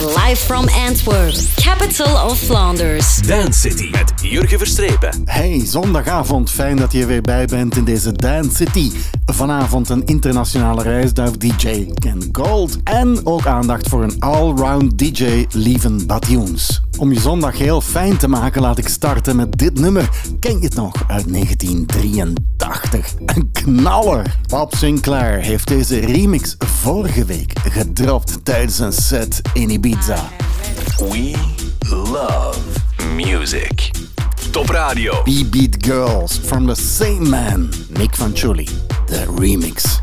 Live from Antwerp, capital of Flanders. Dance City met Jurgen Verstrepen. Hey, zondagavond. Fijn dat je er weer bij bent in deze Dance City. Vanavond een internationale reisduif DJ Ken Gold. En ook aandacht voor een all-round DJ Lieven Batioens. Om je zondag heel fijn te maken laat ik starten met dit nummer. Ken je het nog uit 1983? Een knaller! Bob Sinclair heeft deze remix vorige week gedropt tijdens een set in Ibiza. We love music. Top Radio. B-Beat Girls from the same man, Nick Fanciulli. The remix.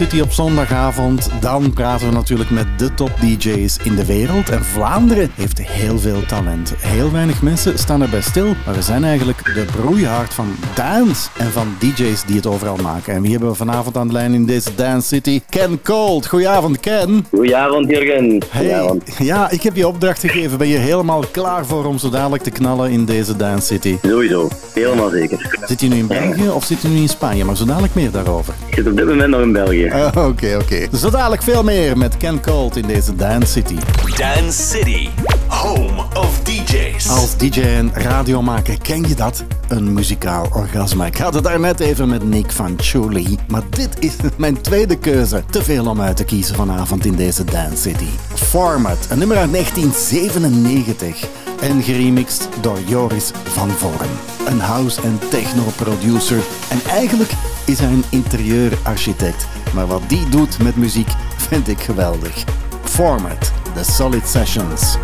City op zondagavond. Dan praten we natuurlijk met de top DJ's in de wereld. En Vlaanderen heeft heel veel talent. Heel weinig mensen staan erbij stil, maar we zijn eigenlijk de broeihard van dance en van DJ's die het overal maken. En wie hebben we vanavond aan de lijn in deze Dance City? Ken Cold. Goedenavond, Ken. Goedenavond, Jurgen. Hey, ja, ik heb je opdracht gegeven. Ben je helemaal klaar voor om zo dadelijk te knallen in deze Dance City? Sowieso, helemaal zeker. Zit je nu in België of zit je nu in Spanje? Maar zo dadelijk meer daarover. Ik zit op dit moment nog in België. Ah, Oké, oké. Zo dadelijk veel meer met Ken Cold in deze Dance City. Dance City, home of DJs. Als DJ en radiomaker ken je dat? Een muzikaal orgasme. Ik had het daar net even met Nick van Chuli. Maar dit is mijn tweede keuze. Te veel om uit te kiezen vanavond in deze Dance City. Format, een nummer uit 1997. En geremixed door Joris van Vorm. Een house- en techno-producer. En eigenlijk is een interieurarchitect. Maar wat die doet met muziek vind ik geweldig. Format, The Solid Sessions.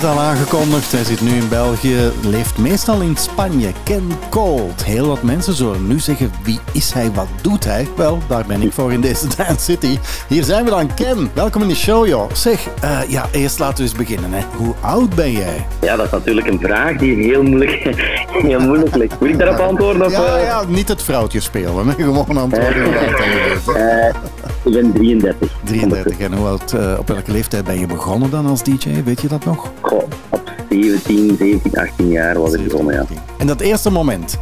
Net al aangekondigd, hij zit nu in België, leeft meestal in Spanje. Ken Cold. Heel wat mensen zullen nu zeggen, wie is hij, wat doet hij? Wel, daar ben ik voor in deze Dance City. Hier zijn we dan, Ken. Welkom in de show, joh. Zeg, uh, ja, eerst laten we eens beginnen. Hè. Hoe oud ben jij? Ja, dat is natuurlijk een vraag die heel moeilijk, heel moeilijk ligt. Moet ik daarop antwoorden? Of, ja, ja, niet het vrouwtje spelen, hè. gewoon antwoorden. uh, ik ben 33. 33. En hoe oud, uh, op welke leeftijd ben je begonnen dan als DJ? Weet je dat nog? Goh, op 17, 17, 18 jaar was ik begonnen, ja. En dat eerste moment,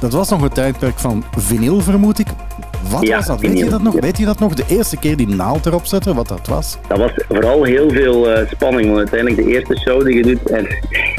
dat was nog een tijdperk van vinyl, vermoed ik. Wat Ja, was dat? Weet je dat nog? ja. Weet je dat nog? De eerste keer die naald erop zetten, wat dat was? Dat was vooral heel veel eh, spanning, want uiteindelijk de eerste show die je doet en,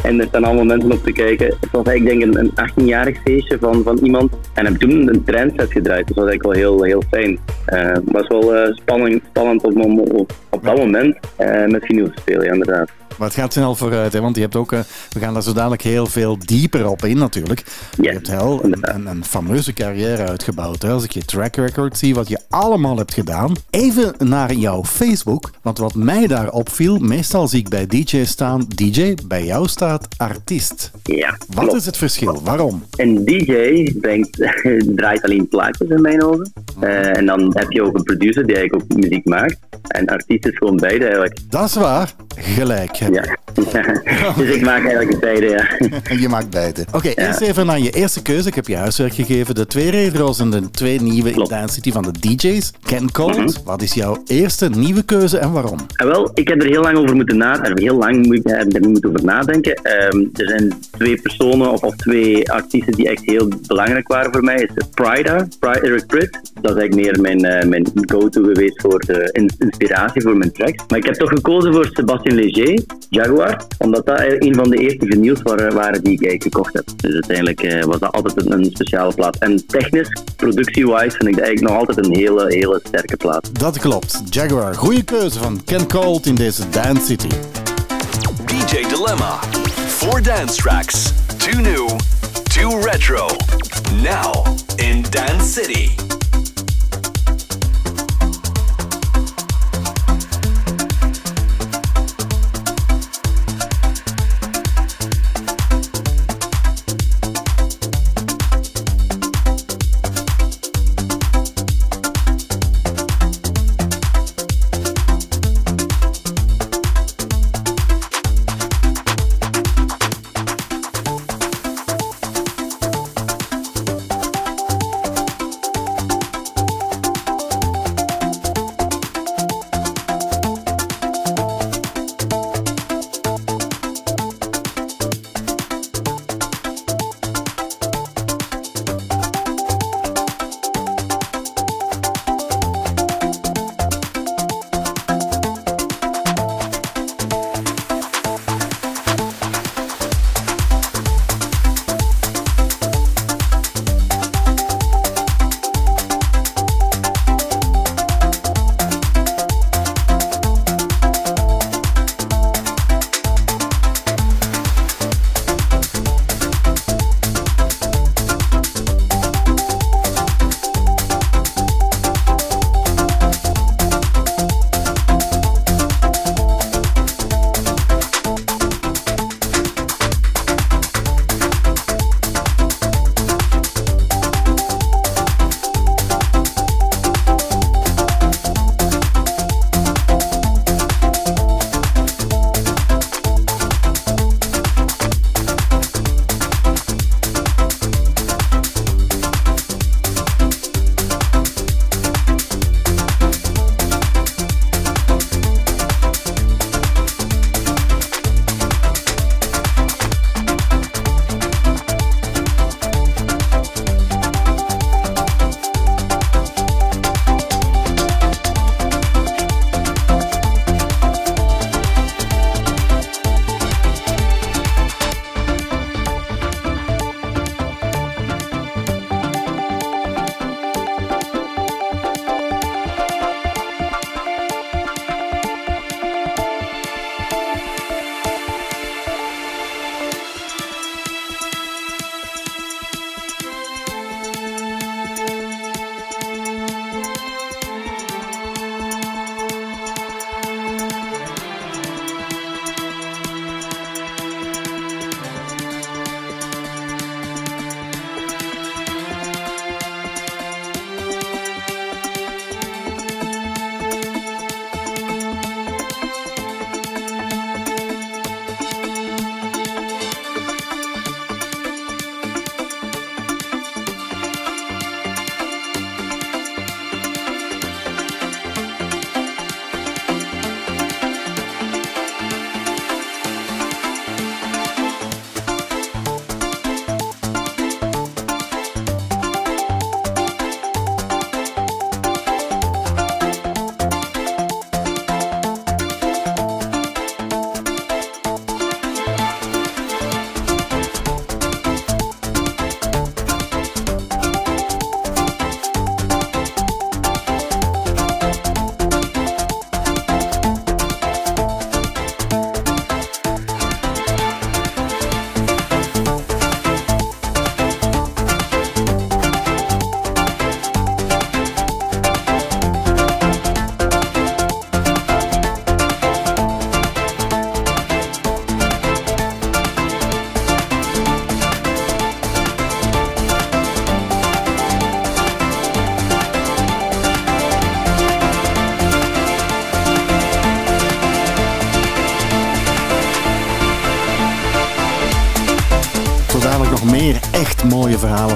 en er staan allemaal mensen op te kijken. Het was eigenlijk denk ik een, een 18-jarig feestje van, van iemand en heb toen een trendset gedraaid. Dus dat was eigenlijk wel heel, heel fijn. Eh, Het was wel eh, spanning, spannend op, op dat moment eh, met vinyl te spelen, ja, inderdaad. Maar het gaat snel vooruit, hè, want je hebt ook, uh, we gaan daar zo dadelijk heel veel dieper op in natuurlijk. je hebt heel een, een, een, fameuze carrière uitgebouwd. Hè. Als ik je track record zie, wat je allemaal hebt gedaan. Even naar jouw Facebook, want wat mij daar opviel, meestal zie ik bij DJ staan, DJ, bij jou staat artiest. Ja, Wat is het verschil? Waarom? Een DJ brengt, draait alleen plaatjes in mijn ogen. Uh, en dan heb je ook een producer die eigenlijk ook muziek maakt. En artiest is gewoon beide eigenlijk. Dat is waar. Gelijk. Ja. dus ik maak eigenlijk beide, ja. je maakt beide. Oké, eerst even naar je eerste keuze. Ik heb je huiswerk gegeven. De twee retro's en de twee nieuwe Klopt. in Dance City van de DJ's. Ken Cold, mhm. wat is jouw eerste nieuwe keuze en waarom? Ah, wel, ik heb er heel lang over moeten nadenken. Heel lang moet ik er moeten over nadenken. Um, er zijn twee personen of, of twee artiesten die echt heel belangrijk waren voor mij. Is Prida, Pride Eric Pritt. Dat is eigenlijk meer mijn, uh, mijn go-to geweest voor de inspiratie voor mijn tracks. Maar ik heb toch gekozen voor Sebastien Léger, Jaguar, omdat dat een van de eerste vinyls waren, waren die ik gekocht heb. Dus uiteindelijk was dat altijd een, een, speciale plaat. En technisch, productie-wise, vind ik dat eigenlijk nog altijd een hele, hele sterke plaat. Dat klopt. Jaguar, goede keuze van Ken Colt in deze Dance City. DJ Dilemma. Four dance tracks. Two new, two retro. Now in Dance City.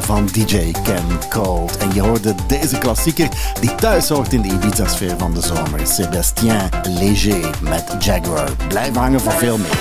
Van DJ Ken Cold. En je hoorde deze klassieker die thuis hoort in de Ibiza-sfeer van de zomer. Sébastien Léger met Jaguar. Blijf hangen voor veel meer.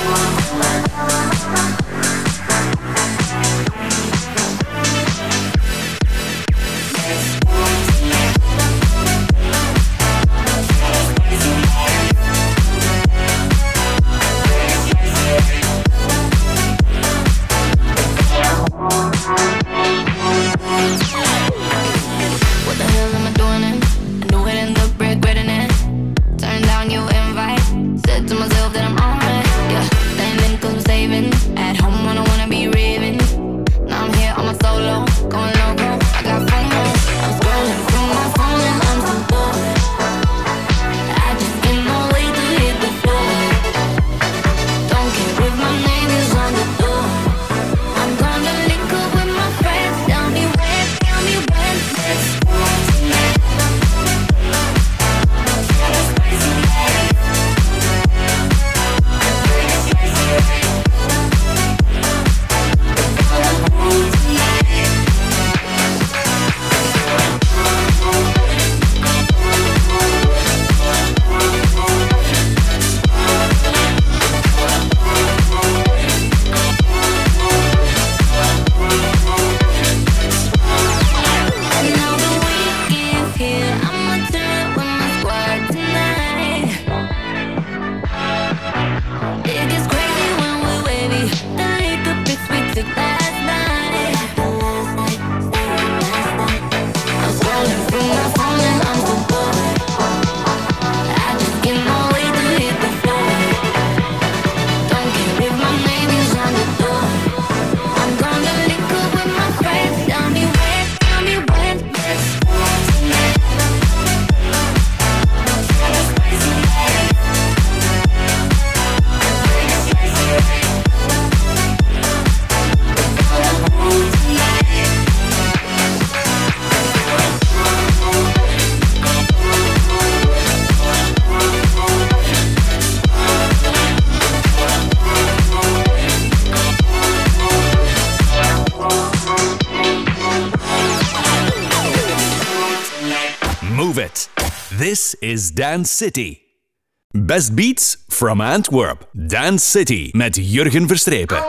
Dance City. Best beats from Antwerp. Dance City met Jurgen Verstrepen.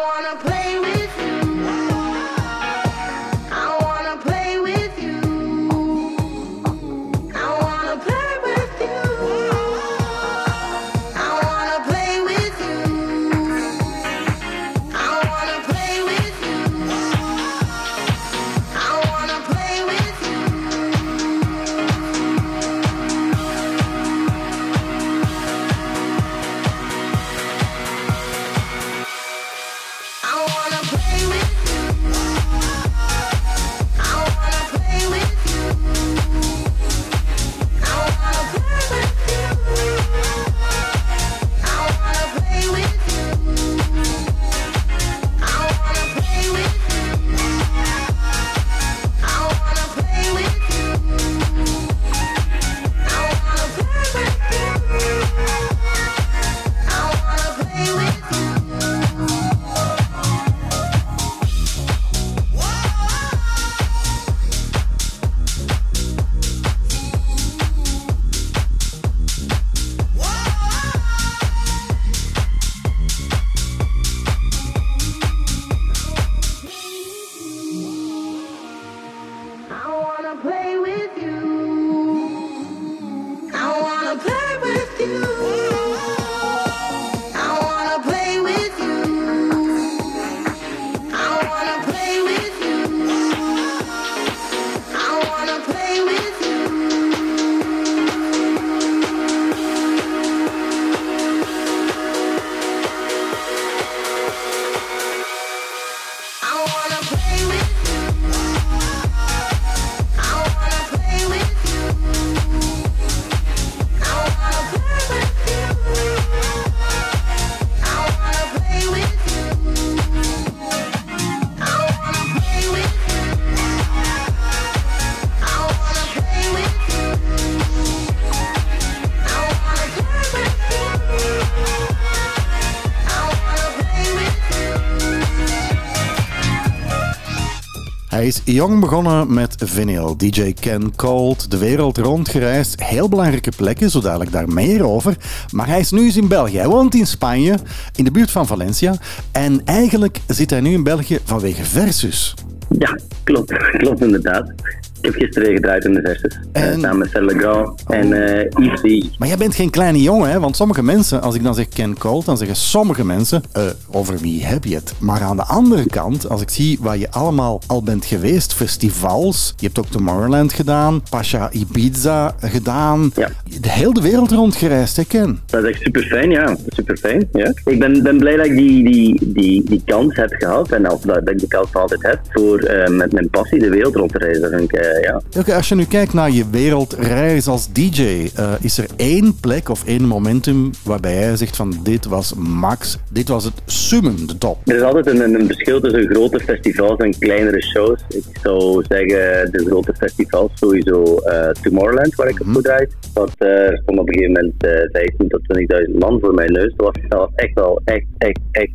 Hij is jong begonnen met vinyl. DJ Ken Cold, de wereld rondgereisd. Heel belangrijke plekken, zo dadelijk daar meer over. Maar hij is nu eens in België. Hij woont in Spanje, in de buurt van Valencia. En eigenlijk zit hij nu in België vanwege Versus. Ja, klopt. Klopt inderdaad. Ik heb gisteren gedraaid in de Versus. En- En... samen met Legrand en eh Yves Maar jij bent geen kleine jongen, hè? Want sommige mensen, als ik dan zeg Ken Cold, dan zeggen sommige mensen, eh, over wie heb je het? Maar aan de andere kant, als ik zie waar je allemaal al bent geweest, festivals, je hebt ook Tomorrowland gedaan, Pasha Ibiza gedaan, Ja. de hele wereld rondgereisd, hè Ken? Dat is echt super fijn, ja. Super fijn, ja. Ik ben, ben blij dat ik die, die, die, die kans heb gehad en of dat, dat ik die kans altijd heb voor eh, met mijn passie de wereld rond te reizen. Dat vind ik, eh, ja. Oké, als je nu kijkt naar je wereldreis als DJ, eh, is er één plek of één momentum waarbij jij zegt van dit was max, dit was het summum, de top. Er is altijd een, een verschil tussen grote festivals en kleinere shows. Ik zou zeggen, de grote festivals, sowieso eh, Tomorrowland, waar ik op gedraaid. Dat eh, er stond op een gegeven moment eh 15.000 tot 20.000 man voor mijn neus. Dat was echt wel echt, echt, echt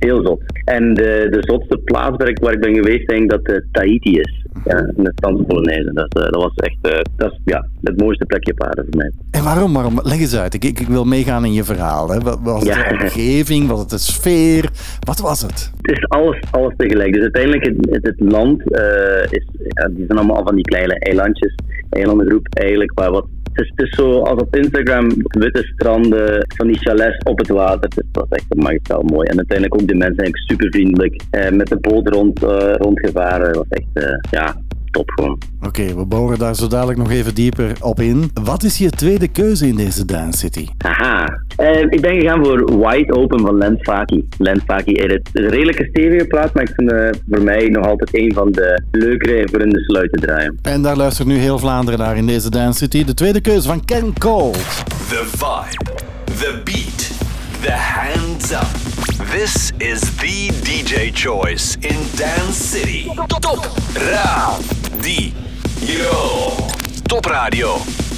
heel zot. En de, de zotste plaats waar ik, waar ik ben geweest, denk ik dat eh, Tahiti is. Ja, in de Franse Polonaise. Dat, eh, dat was echt eh, dat is, ja, het mooiste plekje op aarde voor mij. En waarom? waarom? Leg eens uit. Ik, ik, ik wil meegaan in je verhaal. Hè. Wat- Was het de omgeving? Was het de sfeer? Wat was het? Het is alles, alles tegelijk. Dus uiteindelijk, het, het, het land is, ja, die zijn allemaal van die kleine eilandjes, eilandengroep eigenlijk, waar wat. Is, het is zo als op Instagram, witte stranden, van die chalets op het water. Is, dat is echt magistraal mooi. En uiteindelijk ook de mensen eigenlijk super vriendelijk. Eh, met de boot rond, eh, rondgevaren. Dat was echt, eh, ja, top gewoon. Oké, we boren daar zo dadelijk nog even dieper op in. Wat is je tweede keuze in deze Dance City? Haha. Eh, ik ben gegaan voor Wide Open van Len Faki. Len Faki edit. Het is een redelijke stevige plaat, maar ik vind eh, voor mij nog altijd een van de leukere voor in de sluit te draaien. En daar luistert nu heel Vlaanderen naar in deze Dance City. De tweede keuze van Ken Cold. The vibe, the beat, the hands up. This is the DJ choice in Dance City. Top Radio. Top Radio.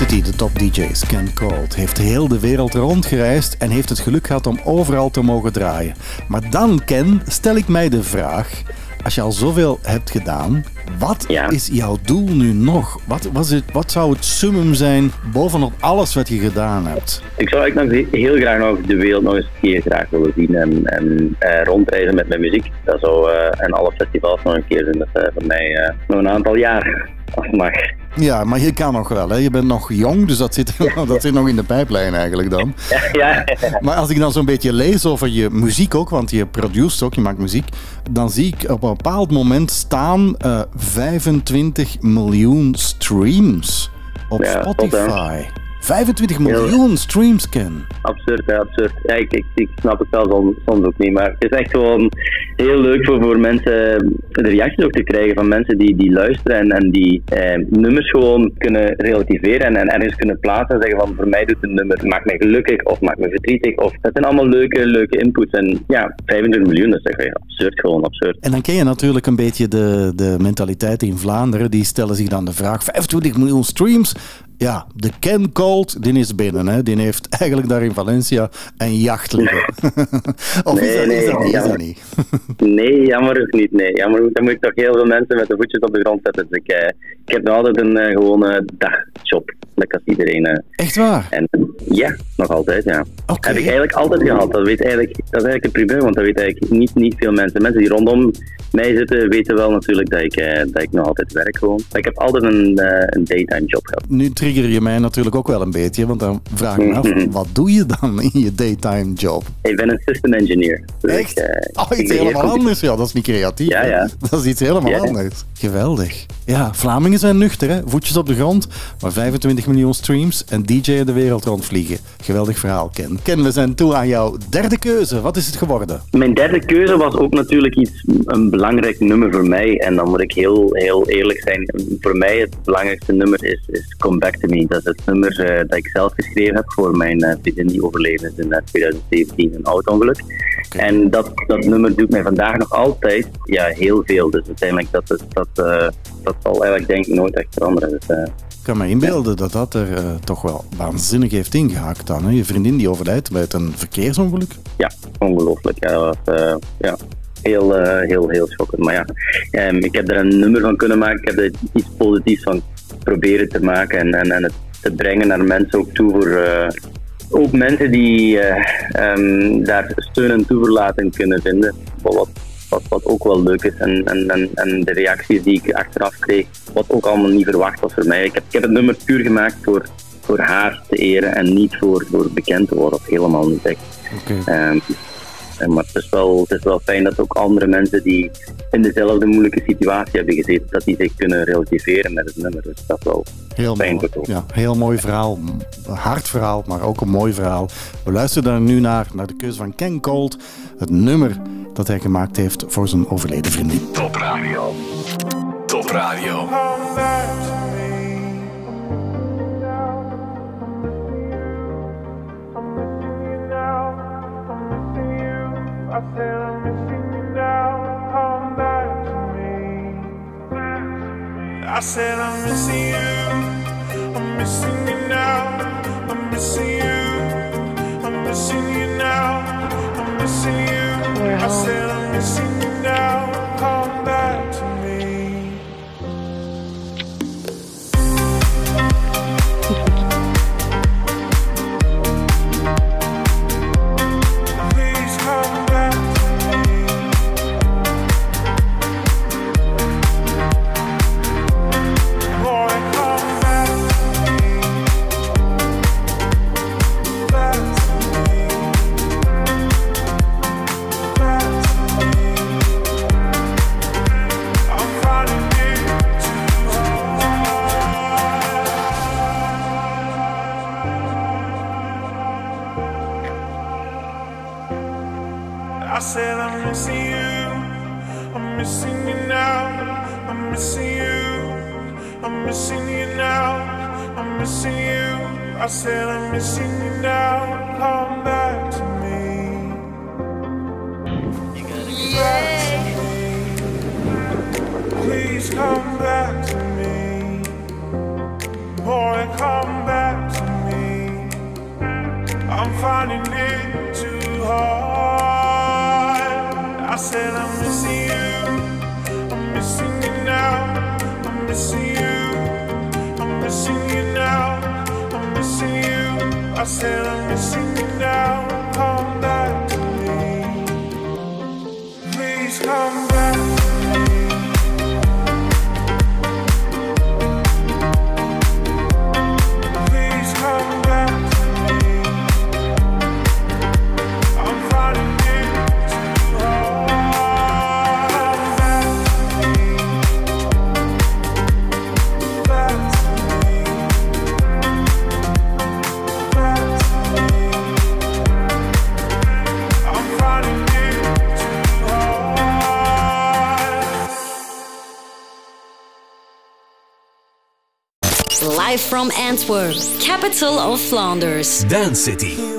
City, de top DJ's, Ken Cold, heeft heel de wereld rondgereisd en heeft het geluk gehad om overal te mogen draaien. Maar dan, Ken, stel ik mij de vraag, als je al zoveel hebt gedaan, wat Ja. is jouw doel nu nog? Wat, was het, wat zou het summum zijn bovenop alles wat je gedaan hebt? Ik zou eigenlijk nog heel graag nog de wereld nog eens een keer graag willen zien en, en eh, rondreizen met mijn muziek. Dat zou, eh, en alle festivals nog een keer doen. Dat is eh, voor mij nog een aantal jaar, mag. Ja, maar je kan nog wel. Hè? Je bent nog jong, dus dat zit, dat zit nog in de pijplijn eigenlijk dan. ja, Maar als ik dan zo'n beetje lees over je muziek ook, want je produceert ook, je maakt muziek, dan zie ik op een bepaald moment staan eh 25 miljoen streams op Spotify. 25 miljoen streams, Ken. absurd, hè, absurd. Ja, ik, ik, ik snap het wel soms, soms ook niet, maar het is echt gewoon heel leuk voor, voor mensen de reacties ook te krijgen van mensen die, die luisteren en, en die eh, nummers gewoon kunnen relativeren en, en ergens kunnen plaatsen en zeggen van voor mij doet een nummer, maakt mij gelukkig of maakt me verdrietig of dat zijn allemaal leuke, leuke inputs en ja, 25 miljoen, dat is echt absurd, gewoon absurd. En dan ken je natuurlijk een beetje de, de mentaliteit in Vlaanderen. Die stellen zich dan de vraag: 25 miljoen streams. Ja, de Ken Cold, die is binnen. Hè? Die heeft eigenlijk daar in Valencia een jacht liggen. of is, Nee, dat, is, nee, dat, is dat niet? Nee, jammer is niet. Nee. Jammer, dan moet ik toch heel veel mensen met de voetjes op de grond zetten. Dus ik, eh, ik heb nog altijd een eh, gewone dagjob. Lekker als iedereen. eh. Echt waar? En ja, nog altijd, ja. Heb ik eigenlijk altijd gehad. Dat, weet eigenlijk, dat is eigenlijk een primeur, want dat weten eigenlijk niet, niet veel mensen. Mensen die rondom mij zitten weten wel natuurlijk dat ik, eh, dat ik nog altijd werk gewoon. Maar ik heb altijd een, een daytime job gehad. Nu trigger je mij natuurlijk ook wel een beetje, want dan vraag ik me af, Mhm. wat doe je dan in je daytime job? Ik ben een system engineer. Dus Echt? Ik, eh, oh, iets helemaal anders. Ja, dat is niet creatief. Ja. Dat is iets helemaal Ja. anders. Geweldig. Ja, Vlamingen zijn nuchter, hè? voetjes op de grond, maar 25 miljoen streams en DJ'en de wereld rondvliegen. Geweldig verhaal, Ken. Ken, we zijn toe aan jouw derde keuze. Wat is het geworden? Mijn derde keuze was ook natuurlijk iets, een belangrijk nummer voor mij. En dan moet ik heel, heel eerlijk zijn. Voor mij het belangrijkste nummer is, is Come Dat is het nummer eh, dat ik zelf geschreven heb voor mijn eh, vriendin die overleden is in eh, 2017, een auto-ongeluk. En dat, dat nummer doet mij vandaag nog altijd ja, heel veel. Dus uiteindelijk, dat, is, dat, eh, dat zal eigenlijk denk ik nooit echt veranderen. Dus, eh, Ik kan me inbeelden dat dat er eh, toch wel waanzinnig heeft ingehaakt dan. Hè? Je vriendin die overlijdt bij een verkeersongeluk. ja, ongelooflijk. Ja, dat was, eh, ja, heel, eh, heel, heel schokkend. Maar ja, ehm, ik heb er een nummer van kunnen maken. Ik heb er iets positiefs van proberen te maken en, en, en het te brengen naar mensen ook toe voor... eh, ook mensen die eh, ehm, daar steun en toeverlating kunnen vinden. Wat, wat, wat ook wel leuk is. En, en, en, en de reacties die ik achteraf kreeg, wat ook allemaal niet verwacht was voor mij. Ik heb, ik heb het nummer puur gemaakt voor, voor haar te eren en niet voor, voor bekend te worden. Of helemaal niet echt. Ehm, en maar het is, wel, het is wel fijn dat ook andere mensen die in dezelfde moeilijke situatie hebben gezeten, dat die zich kunnen relativeren met het nummer. Dus dat is wel Heel fijn mooi. voor Ja, heel mooi verhaal. Een hard verhaal, maar ook een mooi verhaal. We luisteren daar nu naar, naar de keuze van Ken Cold. Het nummer dat hij gemaakt heeft voor zijn overleden vriendin. Top Radio. Top Radio. Said I'm missing you. I'm missing you now. I'm missing you. I'm missing you now. I'm missing you. I said I'm missing you from Antwerp, capital of Flanders. Dance City.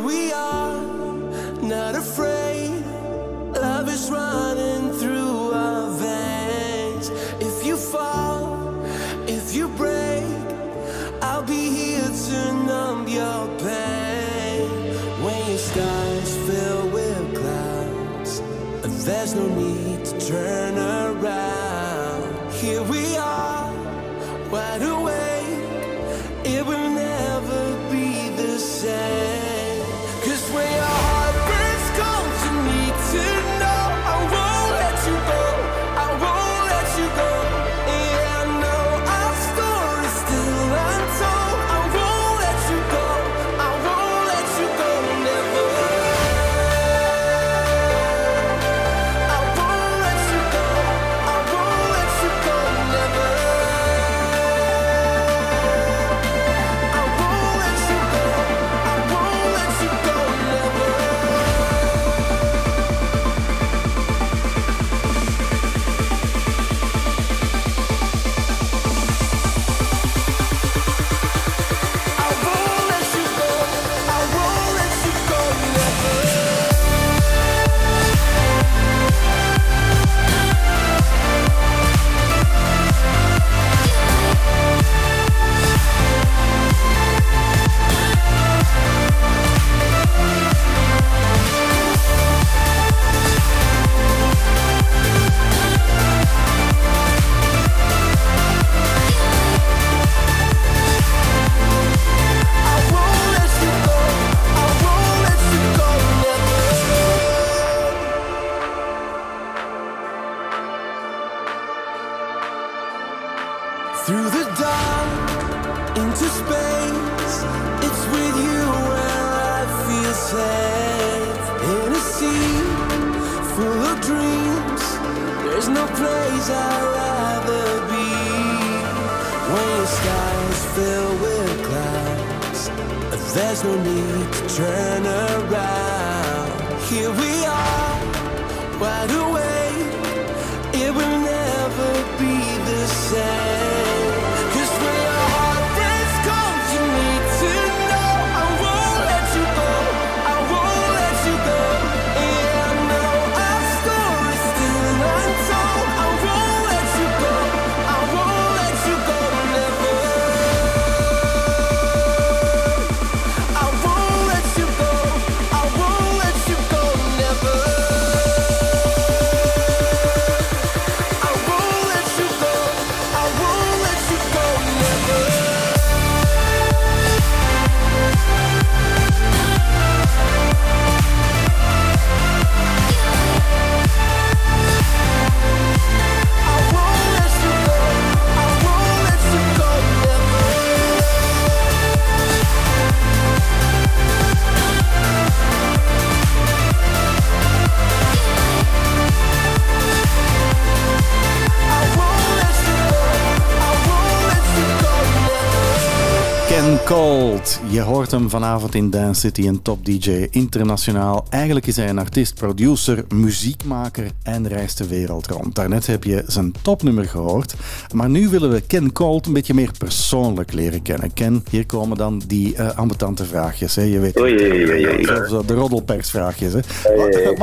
hoort hem vanavond in Dance City, een top DJ internationaal. Eigenlijk is hij een artiest, producer, muziekmaker en reist de wereld rond. Daarnet heb je zijn topnummer gehoord, maar nu willen we Ken Colt een beetje meer persoonlijk leren kennen. Ken, hier komen dan die uh, vraagjes. Hè. Je weet, oei, oei, de, de roddelpersvraagjes. Hè.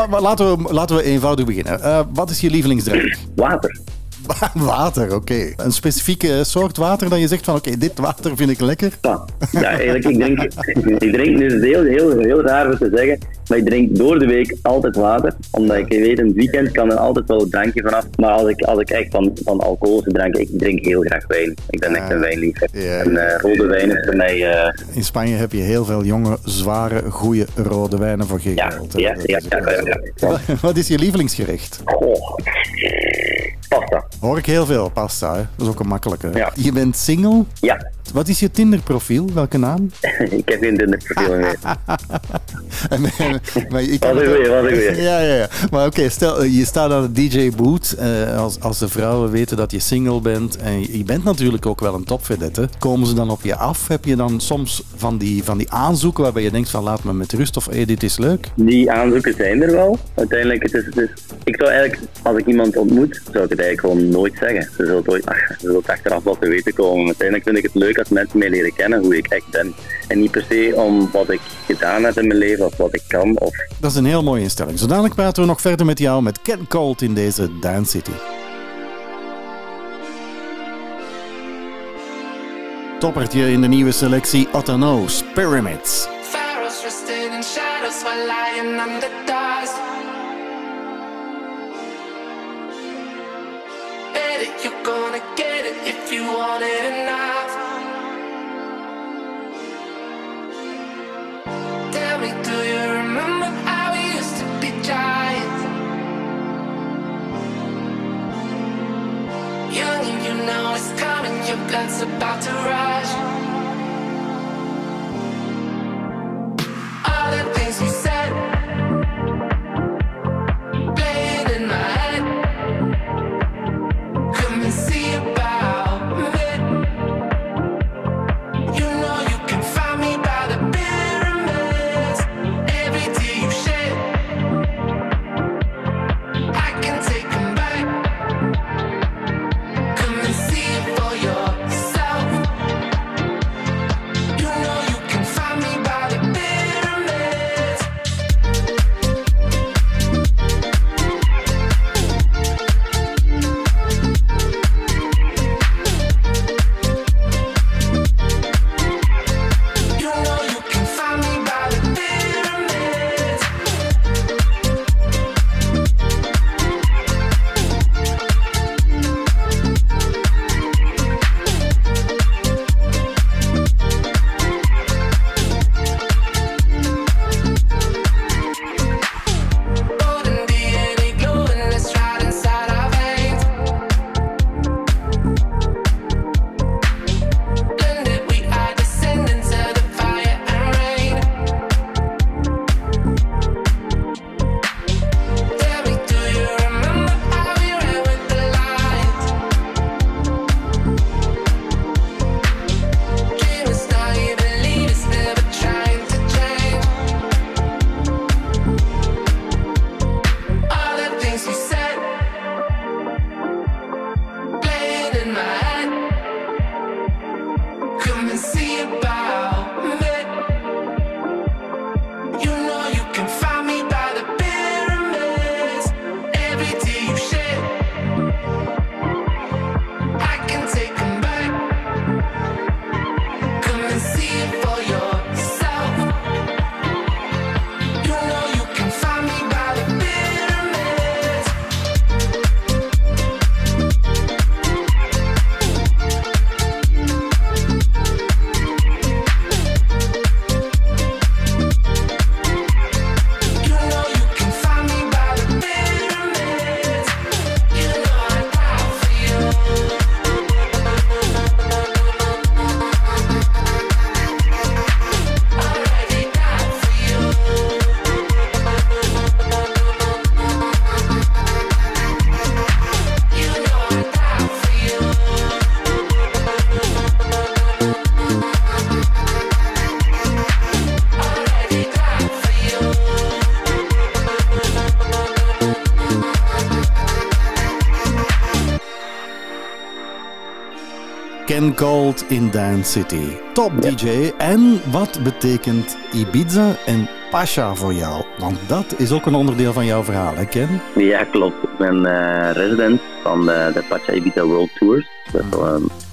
Maar, laten, we, laten we eenvoudig beginnen. Eh, wat is je lievelingsdrank? Water. Water, oké. Een specifieke soort water dat je zegt van oké, dit water vind ik lekker. Ja, ja eigenlijk, ik drink, ik drink, dus heel, heel, heel raar om te zeggen, maar ik drink door de week altijd water. Omdat ik weet, het weekend kan er altijd wel een drankje vanaf. Maar als ik, als ik echt van, van alcoholische dranken, ik drink heel graag wijn. Ik ben echt een wijnliefhebber. En eh, rode wijn is voor mij... eh, In Spanje heb je heel veel jonge, zware, goede rode wijnen voor geen ja, geld. ja, ja, ja. Wat- is je lievelingsgerecht? Goh. Pasta. Hoor ik heel veel, pasta. Hè? Dat is ook een makkelijke. Ja. Je bent single. Ja, Wat is je Tinder-profiel? Welke naam? ik heb geen Tinder-profiel meer. En, maar ik Wat goeie, wat een goeie. Ja, ja, ja. Maar oké, stel, eh, je staat aan de DJ-boot. eh, als, als de vrouwen weten dat je single bent. En je, je bent natuurlijk ook wel een topvedette. Komen ze dan op je af? Heb je dan soms van die, van die aanzoeken waarbij je denkt van laat me met rust. Of hey, dit is leuk. Die aanzoeken zijn er wel. Uiteindelijk, het is, het is, ik zou eigenlijk, als ik iemand ontmoet, zou ik het eigenlijk gewoon nooit zeggen. Ze zullen het, ooit, ach, ze zullen het achteraf wel te weten komen. Uiteindelijk vind ik het leuk als mensen mij leren kennen hoe ik echt ben. En niet per se om wat ik gedaan heb in mijn leven of wat ik kan. Of... Dat is een heel mooie instelling. Zodanig praten we nog verder met jou met Ken Colt in deze Dance City. Toppertje in de nieuwe selectie Otano's Pyramids. Pharaohs resting in shadows while lying under dust. Bet it, you're gonna get it if you want it enough. Blood's about to rush. All the things we Colt in Dance City. Top DJ. En wat betekent Ibiza en Pasha voor jou? Want dat is ook een onderdeel van jouw verhaal, hè Ken? Ja, klopt. Ik ben eh, resident van de, de Pacha Ibiza World Tours. Dat is,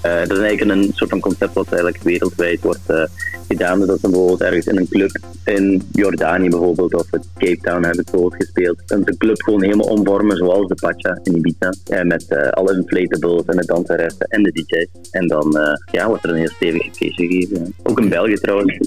eh, dat is eigenlijk een soort van concept wat eigenlijk wereldwijd wordt eh, gedaan. Dus dat is bijvoorbeeld ergens in een club in Jordanië bijvoorbeeld, of in Cape Town hebben we bijvoorbeeld gespeeld. Dan de club gewoon helemaal omvormen zoals de Pacha in Ibiza. Eh, met eh, alle inflatables en de danseressen en de DJ's. En dan eh, ja, wordt er een heel stevig feestje gegeven. Ook in België trouwens.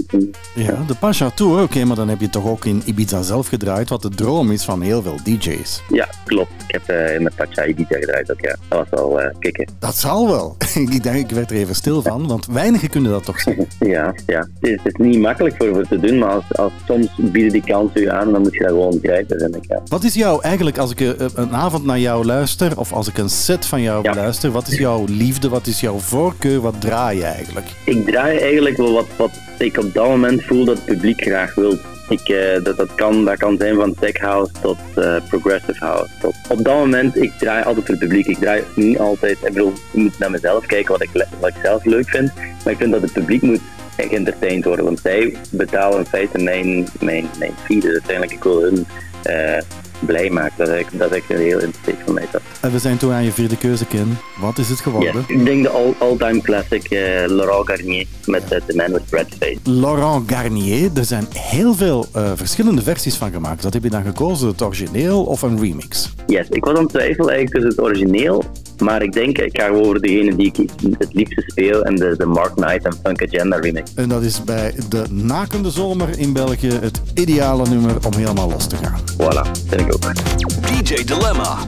Ja, de Pasha Tour, oké, maar dan heb je toch ook in Ibiza zelf gedraaid, wat de droom is van heel veel DJ's. Ja, klopt. Ik heb eh, in de Pacha Ibiza gedraaid ook, ja. Dat was wel eh, kicken. Dat zal wel. ik denk, ik werd er even stil van, want weinigen kunnen dat toch zeggen. Ja, ja. Het, is, het is niet makkelijk voor, voor te doen, maar als, als soms bieden die kansen u aan, dan moet je dat gewoon grijpen, vind ik. Ja. Wat is jouw, eigenlijk als ik eh, een avond naar jou luister, of als ik een set van jou Ja. luister, wat is jouw liefde, wat is jouw voorkeur, wat draai je eigenlijk? Ik draai eigenlijk wel wat, wat ik op dat moment voel dat het publiek graag wil. Ik, eh, dat, dat, kan, dat kan zijn van tech house tot eh, progressive house. Tot, op dat moment, ik draai altijd voor het publiek. Ik draai niet altijd, ik bedoel, ik moet naar mezelf kijken wat ik, wat ik zelf leuk vind. Maar ik vind dat het publiek moet geëntertained worden. Want zij betalen in feite mijn, mijn, mijn. Dus uiteindelijk, ik wil hun eh, blij maken. Dat ik, dat ik een heel insteek van mij dat. En we zijn toen aan je vierde keuze, Ken. Wat is het geworden? ik denk de all- all-time classic eh, Laurent Garnier met eh, The Man with Red Face. Laurent Garnier, er zijn heel veel eh, verschillende versies van gemaakt. Wat heb je dan gekozen, het origineel of een remix? Yes, ik was aan het twijfelen eigenlijk tussen het origineel, maar ik denk ik ga gewoon voor degene die ik het liefste speel en de, de Mark Knight en Funk Agenda remix. En dat is bij de nakende zomer in België het ideale nummer om helemaal los te gaan. Voilà, ik DJ Dilemma.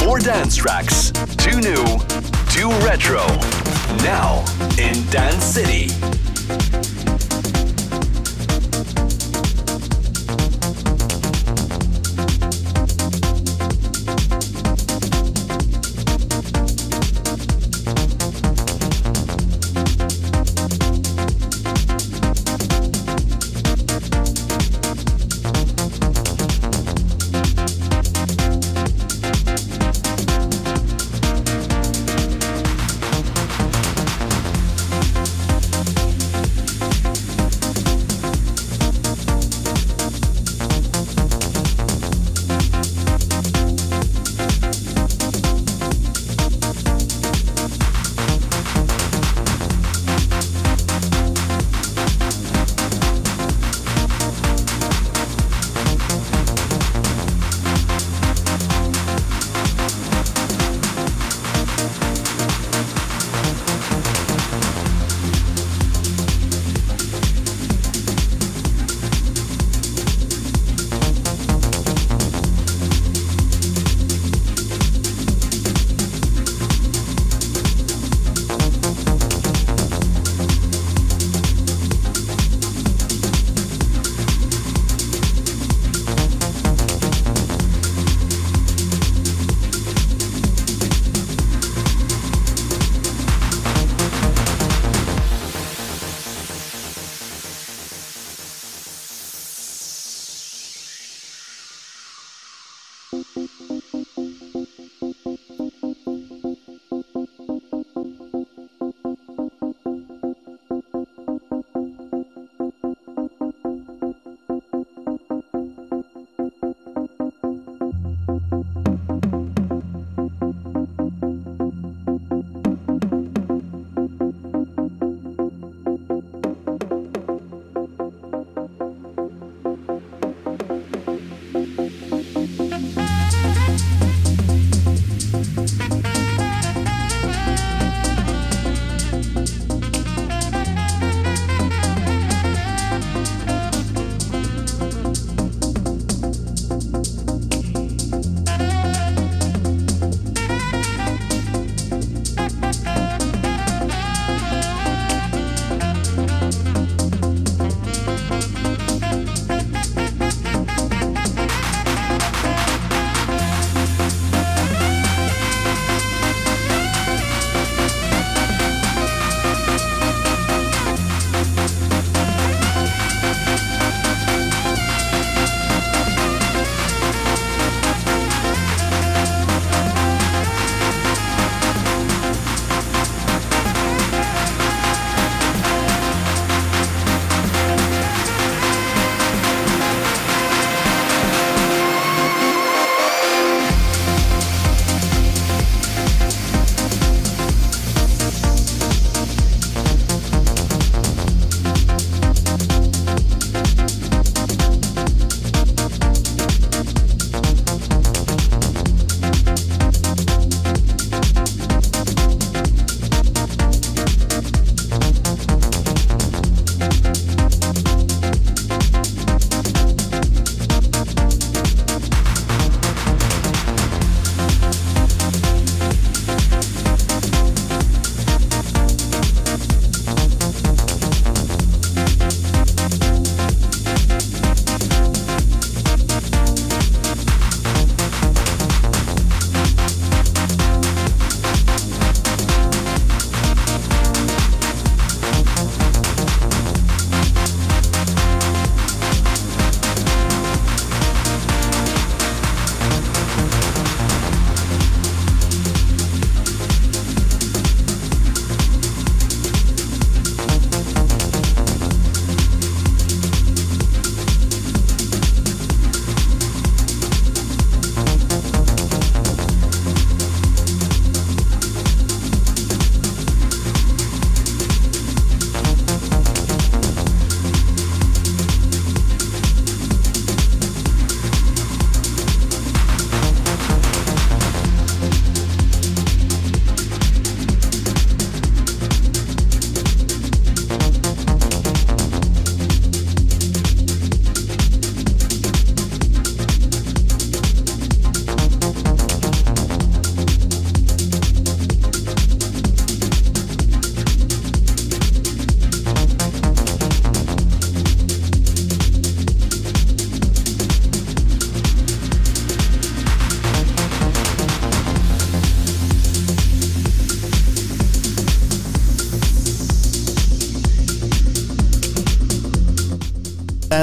Four dance tracks. Two new, two retro. Now in Dance City.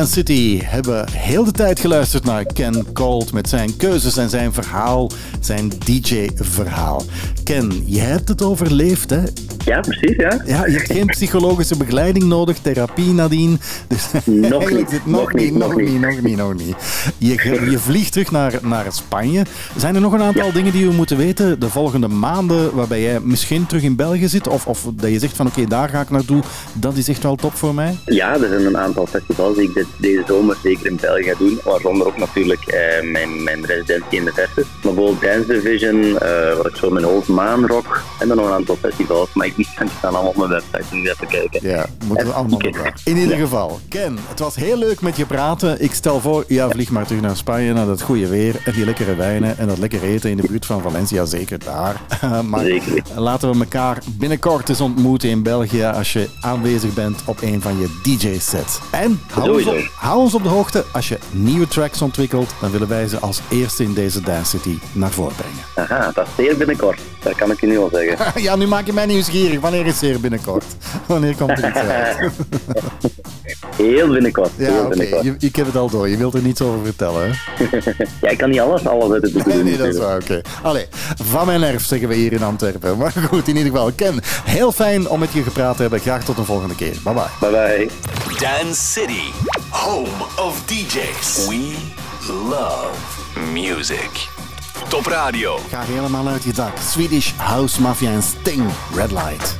City hebben heel de tijd geluisterd naar Ken Cold met zijn keuzes en zijn verhaal, zijn DJ-verhaal. Ken, je hebt het overleefd, hè? Ja, precies, ja. Ja, je hebt geen psychologische begeleiding nodig, therapie nadien. Dus niet, nog niet, nog niet, niet. nog niet, nog niet. Je, je vliegt terug naar, naar Spanje. Zijn er nog een aantal dingen die we moeten weten de volgende maanden, waarbij jij misschien terug in België zit? Of, of dat je zegt van oké, daar ga ik naartoe, dat is echt wel top voor mij? Ja, er zijn een aantal festivals die ik dit, deze zomer zeker in België ga doen. Waaronder ook natuurlijk eh, mijn, mijn residentie in de Versus. Maar bijvoorbeeld Dance Division, eh, wat ik zo mijn hoofd Maanrock. En dan nog een aantal festivals. Maar ik die staan allemaal op mijn website. Moet even kijken. Ja, moeten we allemaal. In ieder geval, Ken, het was heel leuk met je praten. Ik stel voor, ja, vlieg maar terug naar Spanje, naar dat goede weer en die lekkere wijnen en dat lekker eten in de buurt van Valencia, zeker daar. maar Zeker. laten we elkaar binnenkort eens ontmoeten in België als je aanwezig bent op een van je DJ-sets. En hou ons, op, Sowieso. hou ons op de hoogte als je nieuwe tracks ontwikkelt, dan willen wij ze als eerste in deze Dance City naar voren brengen. Aha, dat is zeer binnenkort. Dat kan ik je nu al zeggen. Ja, nu maak je mij nieuwsgierig. Wanneer is zeer binnenkort? Wanneer komt er iets uit? Heel binnenkort. Ja, heel oké. binnenkort. Je- Ik heb het al door. Je wilt er niets over vertellen, hè? Ja, ik kan niet alles, alles uit het boek doen. Nee, dat is waar, oké. Allee, van mijn erf zeggen we hier in Antwerpen. Maar goed, in ieder geval. Ken, heel fijn om met je gepraat te hebben. Graag tot een volgende keer. Bye bye. Bye bye. Dance City, home of DJs. We love music. Top Radio. Ga helemaal uit je dak. Swedish House Mafia en Sting. Red Light.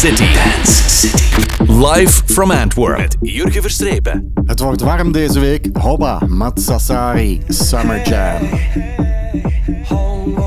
City. Dance City. Live from Antwerp. Met Jurgen Verstrepen. Het wordt warm deze week. Hobba, Matsasari, Summer Jam. Summer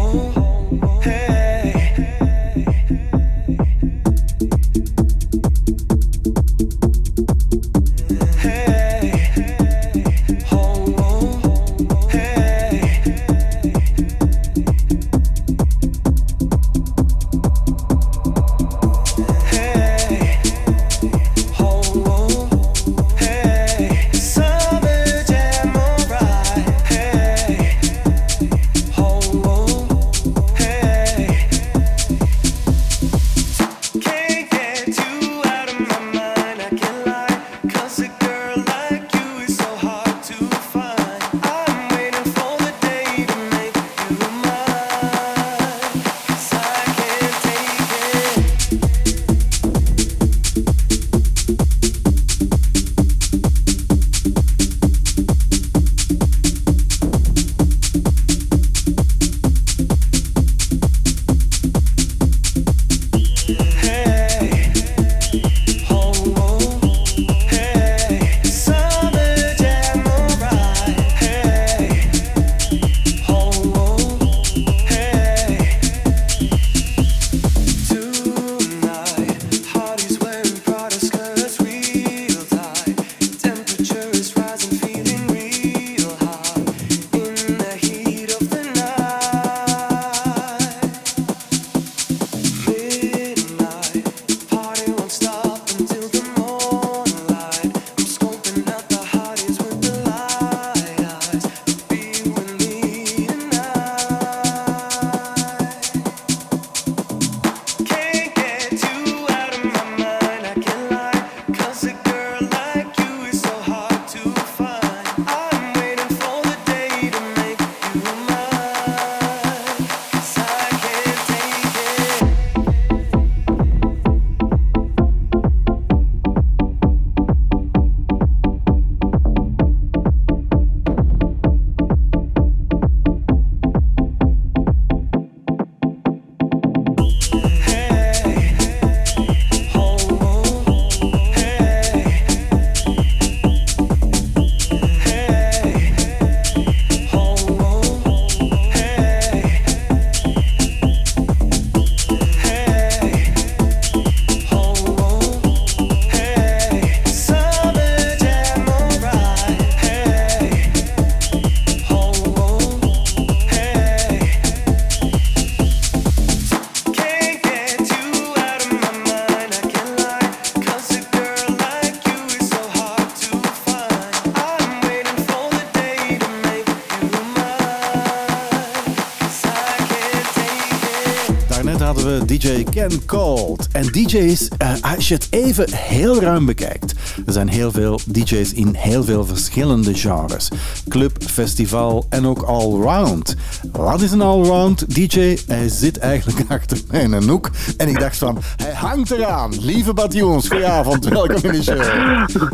Ken Cold. En DJ's, eh, als je het even heel ruim bekijkt, er zijn heel veel DJ's in heel veel verschillende genres. Club, festival en ook allround. Wat is een allround DJ? Hij zit eigenlijk achter mij in een hoek. En ik dacht van, hangt eraan. Lieve Bad Jongens, goedenavond. Welkom in de show.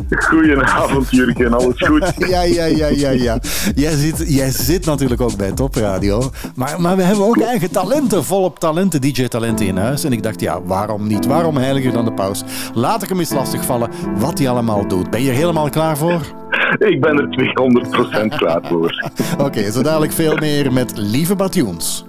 Goedenavond Jurgen, alles goed? Ja, ja, ja, ja, ja. Jij zit, jij zit natuurlijk ook bij Top Radio. Maar, maar we hebben ook eigen talenten, volop talenten, DJ-talenten in huis. En ik dacht, ja, waarom niet? Waarom heiliger dan de paus? Laat ik hem eens lastigvallen wat hij allemaal doet. Ben je er helemaal klaar voor? Ik ben er 200% klaar voor. Oké, zo dadelijk veel meer met Lieve Batjoens.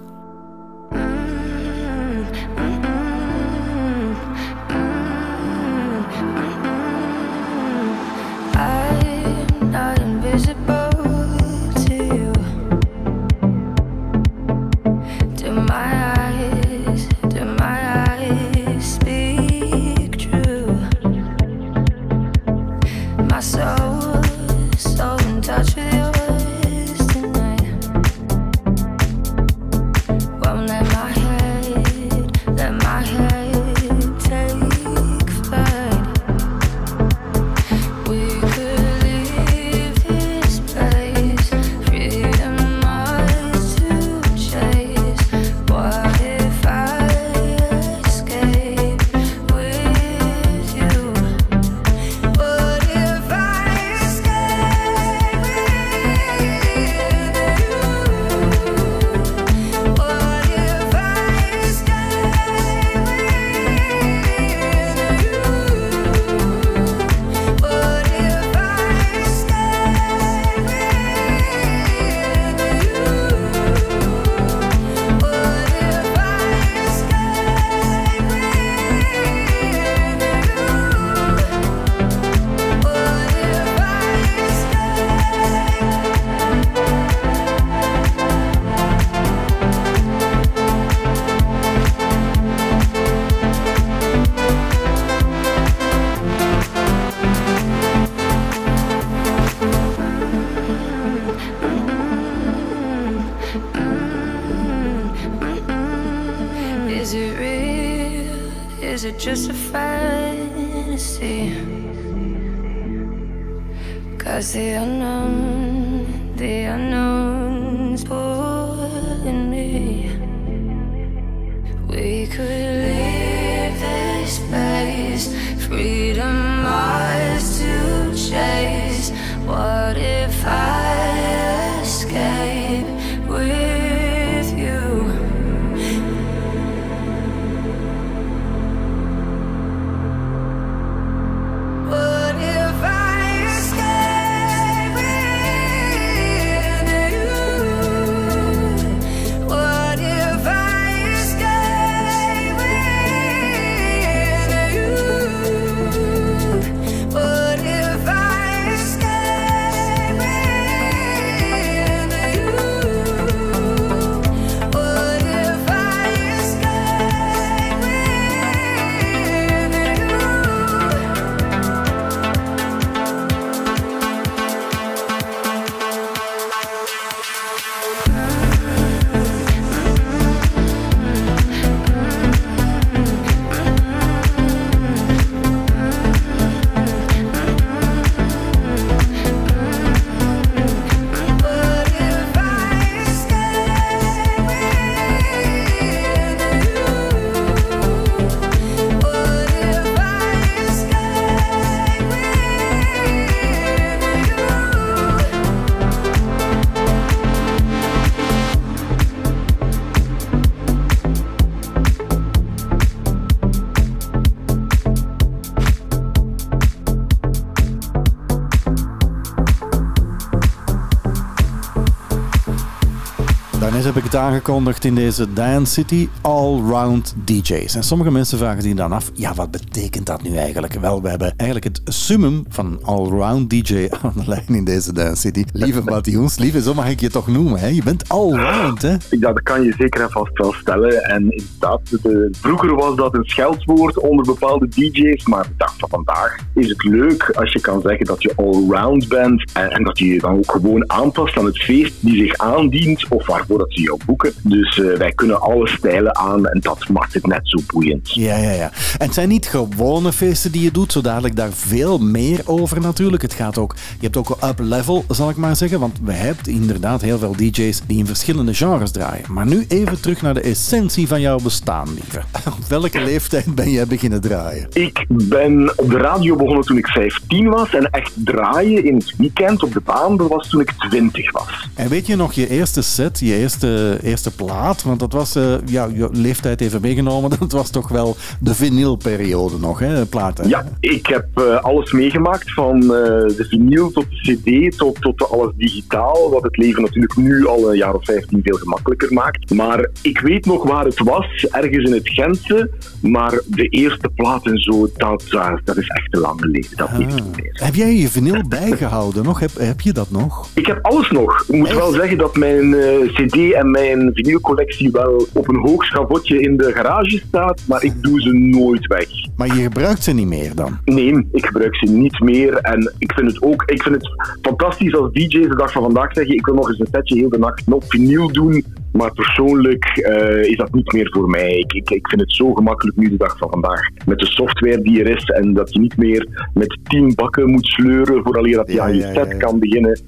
Aangekondigd in deze Dance City Allround DJ's. En sommige mensen vragen zich dan af, ja, wat betekent dat nu eigenlijk? Wel, we hebben eigenlijk het summum van allround DJ aan de lijn in deze Dance City. Lieve Matthions, lieve, zo mag ik je toch noemen, hè? Je bent allround, hè? Ja, dat kan je zeker en vast wel stellen. En inderdaad, de, vroeger was dat een scheldwoord onder bepaalde DJ's, maar de dag van vandaag is het leuk als je kan zeggen dat je allround bent en, en dat je je dan ook gewoon aanpast aan het feest die zich aandient of waarvoor dat ze jou boeken. Dus eh, wij kunnen alle stijlen aan en dat maakt het net zo boeiend. Ja, ja, ja. En het zijn niet gewone feesten die je doet, zo dadelijk daar veel meer over natuurlijk. Het gaat ook, je hebt ook een up level, zal ik maar zeggen, want we hebben inderdaad heel veel DJ's die in verschillende genres draaien. Maar nu even terug naar de essentie van jouw bestaan, lieve. Op welke leeftijd ben jij beginnen draaien? Ik ben op de radio begonnen toen ik 15 was en echt draaien in het weekend op de baan, dat was toen ik 20 was. En weet je nog je eerste set, je eerste, eerste plaat? Want dat was, eh, ja, je leeftijd even meegenomen, dat was toch wel de vinylperiode nog, hè, platen? Ja, ik heb eh, alles meegemaakt, van eh, de vinyl tot de cd tot, tot alles digitaal, wat het leven natuurlijk nu al een jaar of 15 veel gemakkelijker maakt. Maar ik weet nog waar het was, ergens in het Gentse, maar de eerste plaat en zo, dat, dat is echt te lang Dat niet meer. Heb jij je vinyl bijgehouden nog? Heb, heb je dat nog? Ik heb alles nog. Ik moet Echt? wel zeggen dat mijn eh, cd en mijn vinylcollectie wel op een hoog schavotje in de garage staat, maar ik doe ze nooit weg. Maar je gebruikt ze niet meer dan? Nee, ik gebruik ze niet meer. En ik vind het ook ik vind het fantastisch als DJ's de dag van vandaag zeggen: ik wil nog eens een setje heel de nacht op vinyl doen. Maar persoonlijk eh, is dat niet meer voor mij. Ik, ik, ik vind het zo gemakkelijk nu de dag van vandaag. Met de software die er is en dat je niet meer met tien bakken moet sleuren vooraleer dat je Ja, aan je set ja, ja. kan beginnen.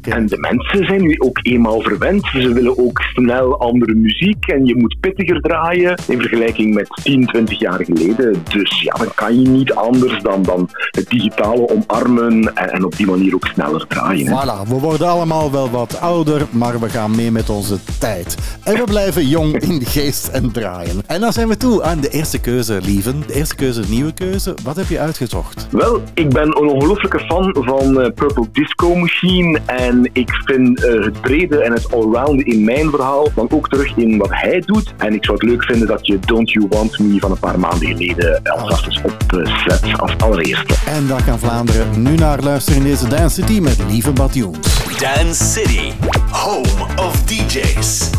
En de mensen zijn nu ook eenmaal verwend. Ze willen ook snel andere muziek en je moet pittiger draaien in vergelijking met 10, 20 jaar geleden. Dus ja, dan kan je niet anders dan, dan het digitale omarmen en, en op die manier ook sneller draaien. hè. Voilà, we worden allemaal wel wat ouder, maar we gaan mee met onze tijd. En we blijven jong in de geest en draaien. En dan zijn we toe aan de eerste keuze, lieven. De eerste keuze, nieuwe keuze. Wat heb je uitgezocht? Wel, ik ben een ongelooflijke fan van eh, Purple Disco Machine en ik vind eh, het brede en het allround in mijn verhaal dan ook terug in wat hij doet. En ik zou het leuk vinden dat je Don't You Want Me van een paar maanden geleden alvast eens opzet als allereerste. En dan kan Vlaanderen nu naar luisteren in deze Dance City met Lieve Batjoens. Dance City, home of DJs.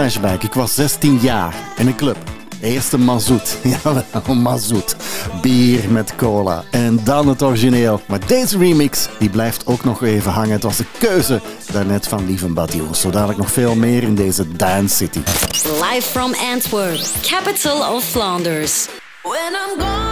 flashback. Ik was 16 jaar in een club. Eerst een mazoet. Jawel, mazoet. Bier met cola. En dan het origineel. Maar deze remix, die blijft ook nog even hangen. Het was de keuze daarnet van lieve Badiou. Zo dadelijk nog veel meer in deze Dance City. Live from Antwerp, capital of Flanders. When I'm gone.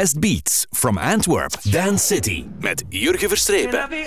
best beats from Antwerp, Dance City. Met Jurgen Verstrepen.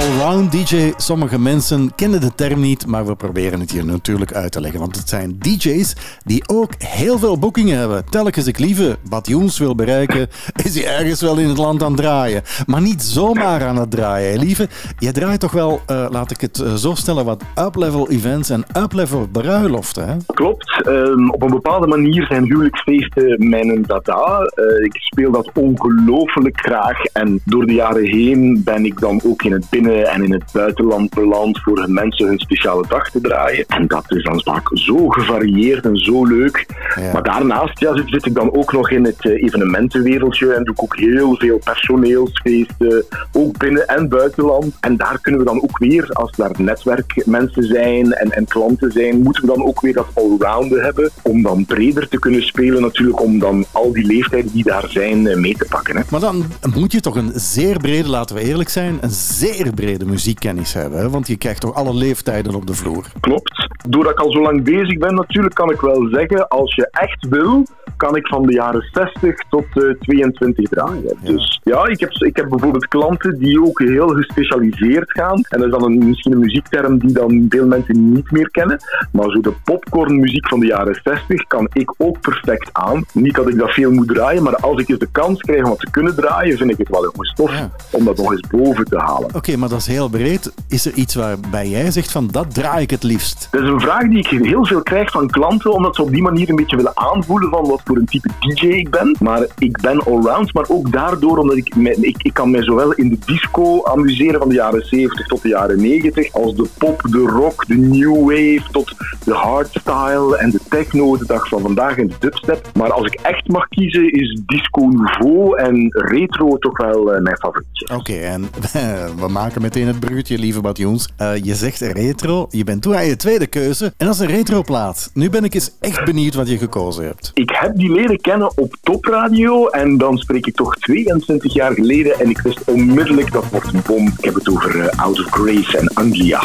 Allround DJ, sommige mensen kennen de term niet, maar we proberen het hier natuurlijk uit te leggen. Want het zijn DJ's die ook heel veel boekingen hebben. Telkens ik lieve Bad Joens wil bereiken, is hij ergens wel in het land aan het draaien. Maar niet zomaar aan het draaien. Lieve, je draait toch wel, eh, laat ik het eh, zo stellen, wat up-level events en up-level bruiloften. Hè? Klopt. Ehm, op een bepaalde manier zijn huwelijksfeesten mijn dada. Eh, ik speel dat ongelooflijk graag. En door de jaren heen ben ik dan ook in het binnen- en in het buitenland beland voor hun mensen hun speciale dag te draaien. En dat is dan vaak zo gevarieerd en zo leuk. Ja. Maar daarnaast ja, zit, zit ik dan ook nog in het eh, evenementenwereldje en doe ik ook heel veel personeelsfeesten, ook binnen- en buitenland. En daar kunnen we dan ook weer, als daar netwerkmensen zijn en, en klanten zijn, moeten we dan ook weer dat allrounden hebben om dan breder te kunnen spelen natuurlijk, om dan al die leeftijden die daar zijn eh, mee te pakken. Hè. Maar dan moet je toch een zeer brede, laten we eerlijk zijn, een zeer brede muziekkennis hebben. Hè? Want je krijgt toch alle leeftijden op de vloer. Klopt. Doordat ik al zo lang bezig ben, natuurlijk kan ik wel zeggen, als je echt wil, kan ik van de jaren 60 tot eh, 22 draaien. Dus ja, ik heb, ik heb bijvoorbeeld klanten die ook heel gespecialiseerd gaan. En dat is dan een, misschien een muziekterm die dan veel mensen niet meer kennen. Maar zo de popcornmuziek van de jaren 60 kan ik ook perfect aan. Niet dat ik dat veel moet draaien, maar als ik eens de kans krijg om wat te kunnen draaien, vind ik het wel jongens tof Ja. om dat nog eens boven te halen. Oké, maar dat is heel breed. Is er iets waarbij jij zegt van dat draai ik het liefst? Een vraag die ik heel veel krijg van klanten, omdat ze op die manier een beetje willen aanvoelen van wat voor een type DJ ik ben. Maar ik ben allround, maar ook daardoor omdat ik, ik, ik kan mij zowel in de disco amuseren van de jaren 70 tot de jaren 90, als de pop, de rock, de new wave, tot de hardstyle en de techno de dag van vandaag en de dubstep. Maar als ik echt mag kiezen, is disco nouveau en retro toch wel eh, mijn favorietje. Oké, en we maken meteen het bruggetje, lieve Bad Joens. Eh, je zegt retro, je bent toe aan je tweede keuze. En dat is een retroplaat. Nu ben ik eens echt benieuwd wat je gekozen hebt. Ik heb die leren kennen op topradio en dan spreek ik toch 22 jaar geleden en ik wist onmiddellijk dat wordt een bom. Ik heb het over eh, Out of Grace en Anglia.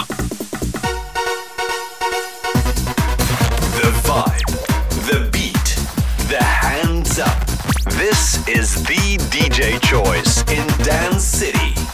The vibe, the beat, the hands up. This is the DJ choice in Dance City.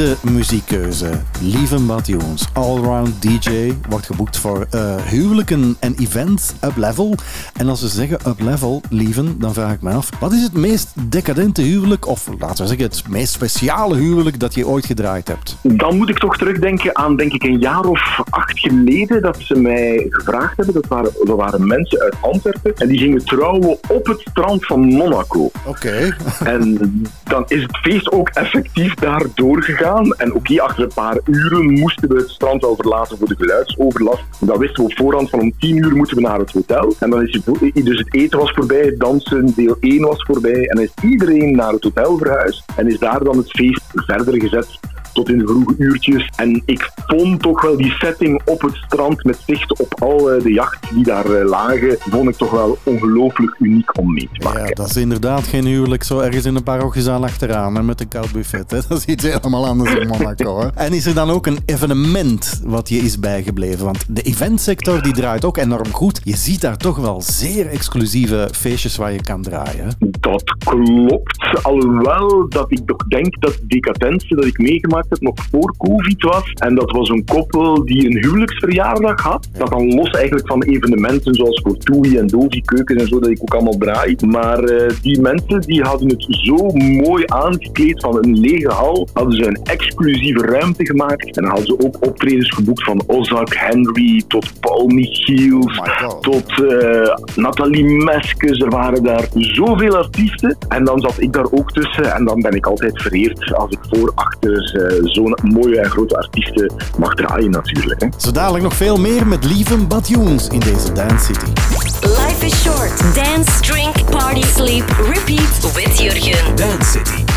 Brede muziekkeuze. Lieve Matthews, allround DJ, wordt geboekt voor eh, huwelijken en events up level. En als ze zeggen up level, lieven, dan vraag ik me af, wat is het meest decadente huwelijk, of laten we zeggen het meest speciale huwelijk dat je ooit gedraaid hebt? Dan moet ik toch terugdenken aan, denk ik, een jaar of acht geleden dat ze mij gevraagd hebben. Dat waren, dat waren mensen uit Antwerpen en die gingen trouwen op het strand van Monaco. Oké. En dan is het feest ook effectief daar doorgegaan. En oké, achter een paar uren moesten we het strand wel verlaten voor de geluidsoverlast. Dat wisten we op voorhand van om tien uur moeten we naar het hotel. En dan is het, dus het eten was voorbij, dansen, deel 1 was voorbij. En dan is iedereen naar het hotel verhuisd. En is daar dan het feest verder gezet tot in de vroege uurtjes. En ik vond toch wel die setting op het strand met zicht op al eh, de jachten die daar eh, lagen, vond ik toch wel ongelooflijk uniek om mee te maken. Ja, dat is inderdaad geen huwelijk zo ergens in een parochiezaal achteraan hè, met een koud buffet. Hè. Dat is iets helemaal anders in Monaco. Hè. En is er dan ook een evenement wat je is bijgebleven? Want de eventsector die draait ook enorm goed. Je ziet daar toch wel zeer exclusieve feestjes waar je kan draaien. Dat klopt. Alhoewel dat ik toch denk dat Decadence dat ik meegemaakt heb nog voor COVID was. En dat was een koppel die een huwelijksverjaardag had. Dat dan los eigenlijk van evenementen zoals voor Toei en Dovi Keukens en zo, dat ik ook allemaal draai. Maar eh, die mensen die hadden het zo mooi aangekleed van een lege hal. Hadden ze een exclusieve ruimte gemaakt. En dan hadden ze ook optredens geboekt van Ozark Henry tot Paul Michiels. God. tot eh, Nathalie Meskes. Er waren daar zoveel artiesten. En dan zat ik daar ook tussen. En dan ben ik altijd vereerd als ik voor, achter eh, zo'n mooie en grote artiesten mag draaien natuurlijk. Hè. Zo dadelijk nog veel meer met lieve Badjoens in deze Dance City. Life is short. Dance, drink, party, sleep, repeat with Jurgen. Dance City.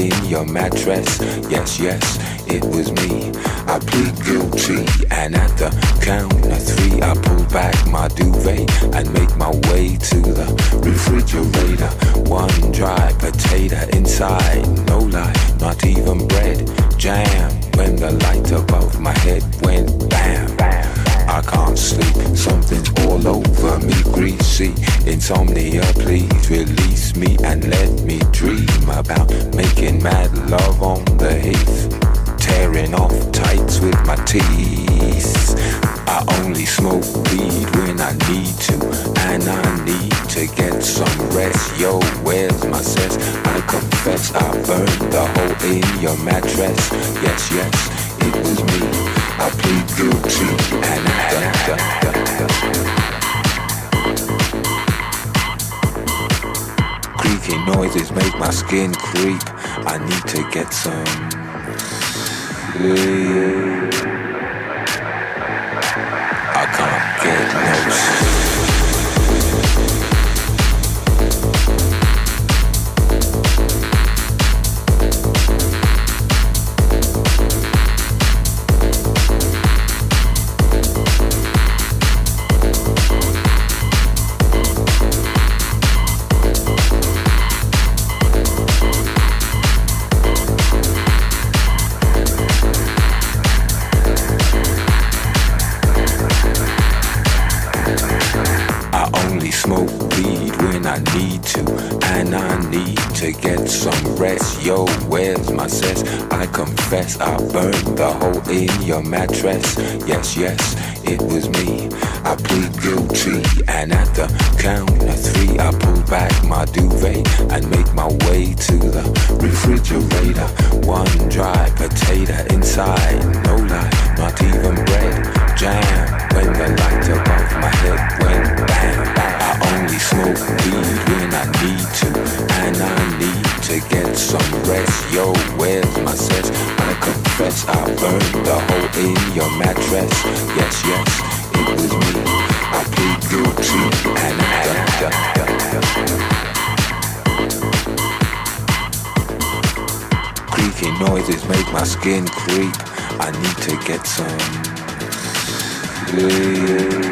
In your mattress. Yes, yes, it was me. I plead guilty, and at the count of three, I pull back my duvet and make my way to the refrigerator. One dry potato inside, no lie, not even bread. Jam when the light above my head went bam. I can't sleep, something's all over me, greasy. Insomnia, please release me and let me dream about making mad love on the heath. Tearing off tights with my teeth. I only smoke weed when I need to, and I need to get some rest. Yo, where's my cess? I confess I burned the hole in your mattress. Yes, yes, it was me. Noises make my skin creep. I need to get some. Mattress. Yes, yes, skin creep. I need to get some sleep.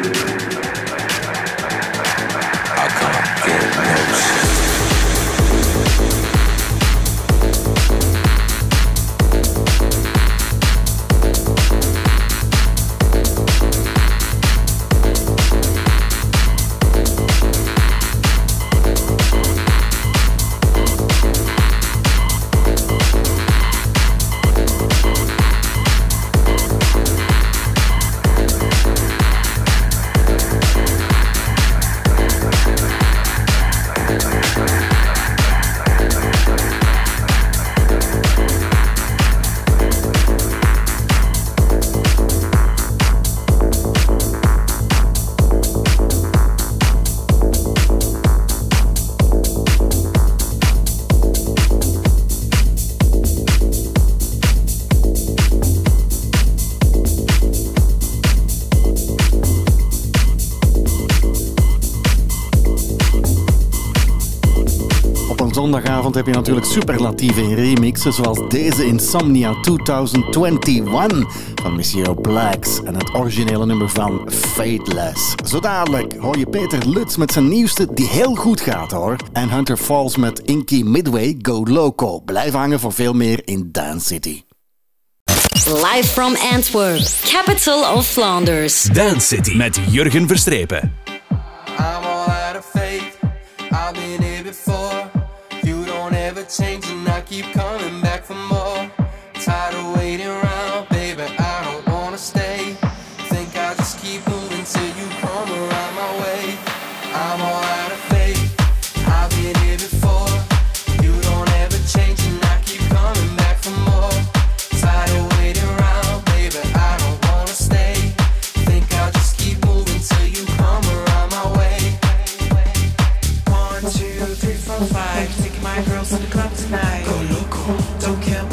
Heb je natuurlijk superlatieve in remixen, zoals deze Insomnia 2021 van Monsieur Blacks en het originele nummer van Fateless. Zo dadelijk hoor je Peter Lutz met zijn nieuwste, die heel goed gaat hoor. En Hunter Falls met Inky Midway Go Loco. Blijf hangen voor veel meer in Dance City. Live from Antwerp, capital of Flanders. Dance City met Jurgen Verstrepen.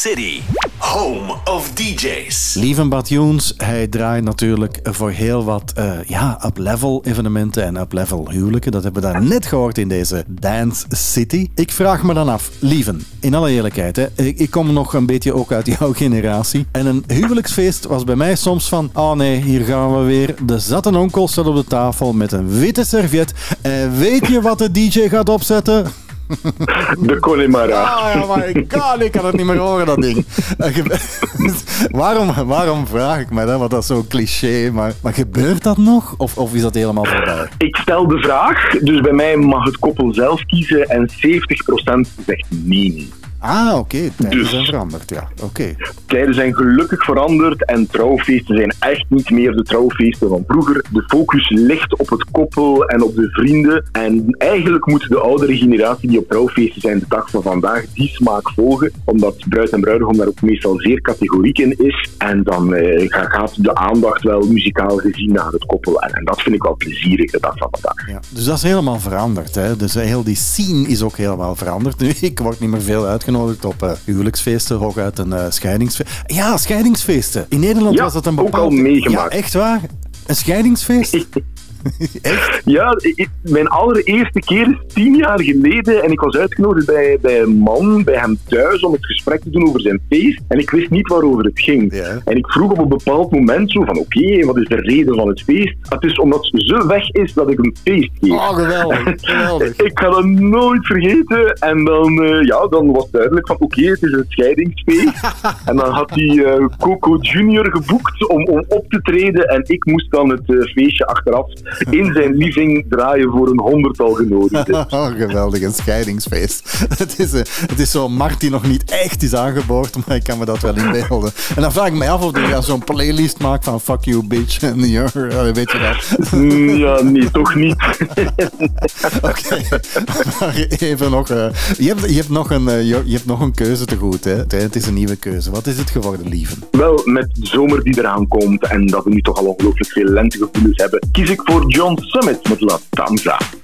City, home of DJs. Lieven Batjoens, hij draait natuurlijk voor heel wat eh, ja, up-level evenementen en up-level huwelijken. Dat hebben we daar net gehoord in deze Dance City. Ik vraag me dan af, Lieven, in alle eerlijkheid, hè, ik, kom nog een beetje ook uit jouw generatie. En een huwelijksfeest was bij mij soms van, oh nee, hier gaan we weer. De zatte onkel staat op de tafel met een witte serviet. En weet je wat de DJ gaat opzetten? De Connemara. Ah ja, my god, ik kan het niet meer horen, dat ding. Eh, waarom, waarom vraag ik me dat? Want dat is zo'n cliché. Maar, maar gebeurt dat nog? Of, of is dat helemaal voorbij? Ik stel de vraag, dus bij mij mag het koppel zelf kiezen en 70% zegt nee. Ah, oké. Tijden Dus- zijn veranderd, ja. Oké. Tijden zijn gelukkig veranderd en trouwfeesten zijn echt niet meer de trouwfeesten van vroeger. De focus ligt op het koppel en op de vrienden. En eigenlijk moet de oudere generatie die op trouwfeesten zijn de dag van vandaag die smaak volgen. Omdat bruid en bruidegom daar ook meestal zeer categoriek in is. En dan eh, ga- gaat de aandacht wel muzikaal gezien naar het koppel. En, en dat vind ik wel plezierig de dag van vandaag. Ja, dus dat is helemaal veranderd. Hè? Dus heel die scene is ook helemaal veranderd. Nu, ik word niet meer veel uitgenodigd op eh, huwelijksfeesten, hooguit een eh, scheidingsfeest. Ja, scheidingsfeesten. In Nederland Ja, was dat een ook bepaald... al meegemaakt. Ja, echt waar? Een scheidingsfeest? Ja, ik- mijn allereerste keer is tien jaar geleden en ik was uitgenodigd bij, bij een man, bij hem thuis, om het gesprek te doen over zijn feest. En ik wist niet waarover het ging. En ik vroeg op een bepaald moment zo van, oké, wat is de reden van het feest? Het is omdat ze weg is dat ik een feest geef. Oh, geweldig. geweldig. ik ga dat nooit vergeten. En dan, eh, ja, dan was duidelijk van, oké, het is een scheidingsfeest. en dan had hij eh, Coco Junior geboekt om, om op te treden. En ik moest dan het eh, feestje achteraf in zijn living draaien voor een honderdtal genodigden. Oh, geweldig, een scheidingsfeest. Het is, eh, het is zo Mart die nog niet echt is aangeboord, maar ik kan me dat wel inbeelden. En dan vraag ik mij af of hij zo'n playlist maakt van fuck you bitch en your, weet je dat. Mm, Ja, nee, toch niet. Oké, maar even nog. eh, je, hebt, je, hebt nog een, eh, je, je hebt nog een keuze te goed, hè? Het is een nieuwe keuze. Wat is het geworden, lieven? Wel, met de zomer die eraan komt en dat we nu toch al ongelooflijk veel lentegevoelens hebben, kies ik voor John Summit met La Danza.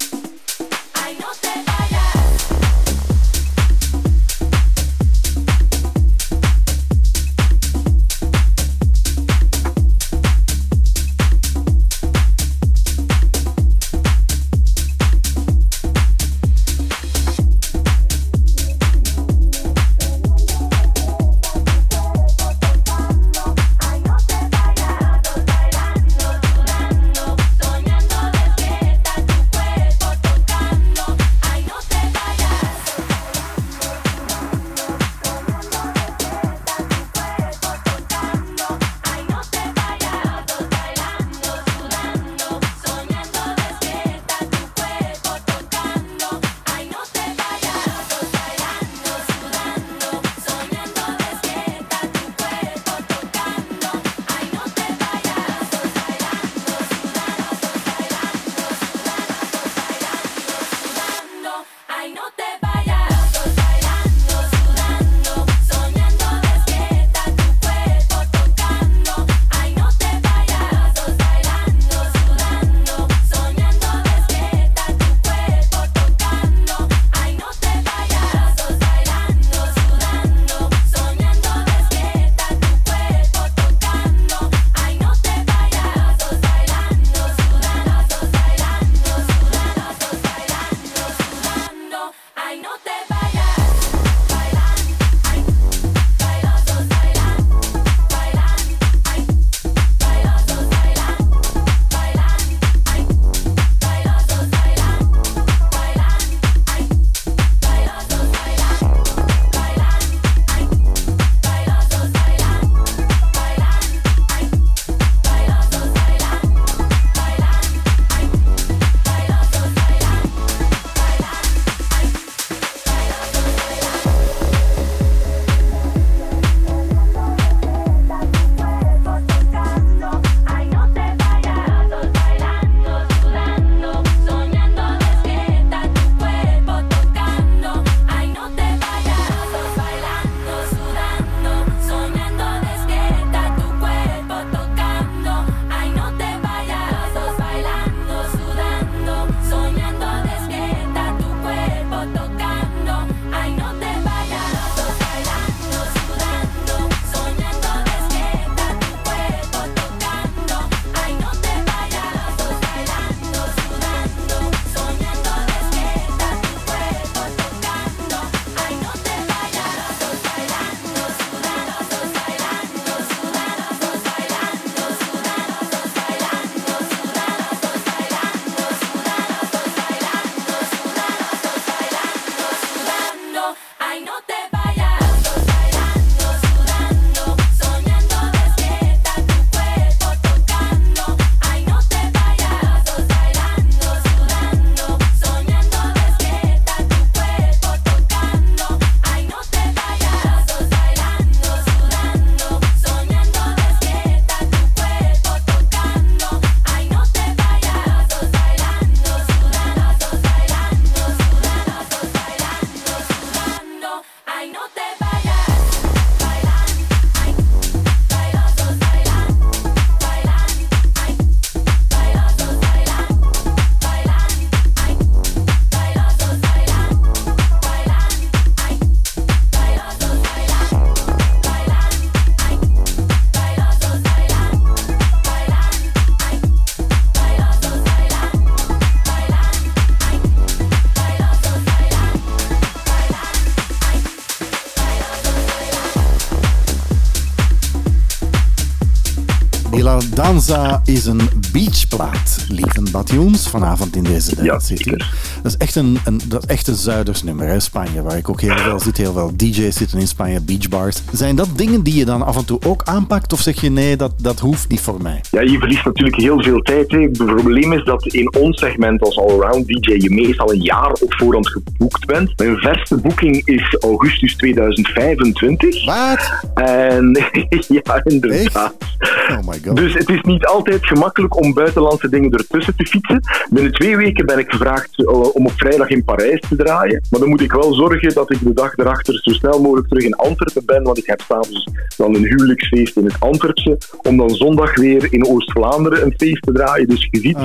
Danza is een beachplaat. Lieven Batjoens, vanavond in deze Dance City. Dat is echt een, een, dat is echt een zuidersnummer, hè, Spanje, waar ik ook heel veel zit. Heel veel DJ's zitten in Spanje, beachbars. Zijn dat dingen die je dan af en toe ook aanpakt? Of zeg je nee, dat, dat hoeft niet voor mij? Ja, je verliest natuurlijk heel veel tijd. Hè. Het probleem is dat in ons segment als allround DJ je meestal een jaar op voorhand geboekt bent. Mijn verste boeking is augustus 2025. Wat? En ja, inderdaad. Oh my god. Dus het is niet altijd gemakkelijk om buitenlandse dingen ertussen te fietsen. Binnen twee weken ben ik gevraagd eh, om op vrijdag in Parijs te draaien. Maar dan moet ik wel zorgen dat ik de dag erachter zo snel mogelijk terug in Antwerpen ben. Want ik heb s'avonds dan een huwelijksfeest in het Antwerpse. Om dan zondag weer in Oost-Vlaanderen een feest te draaien. Dus je ziet,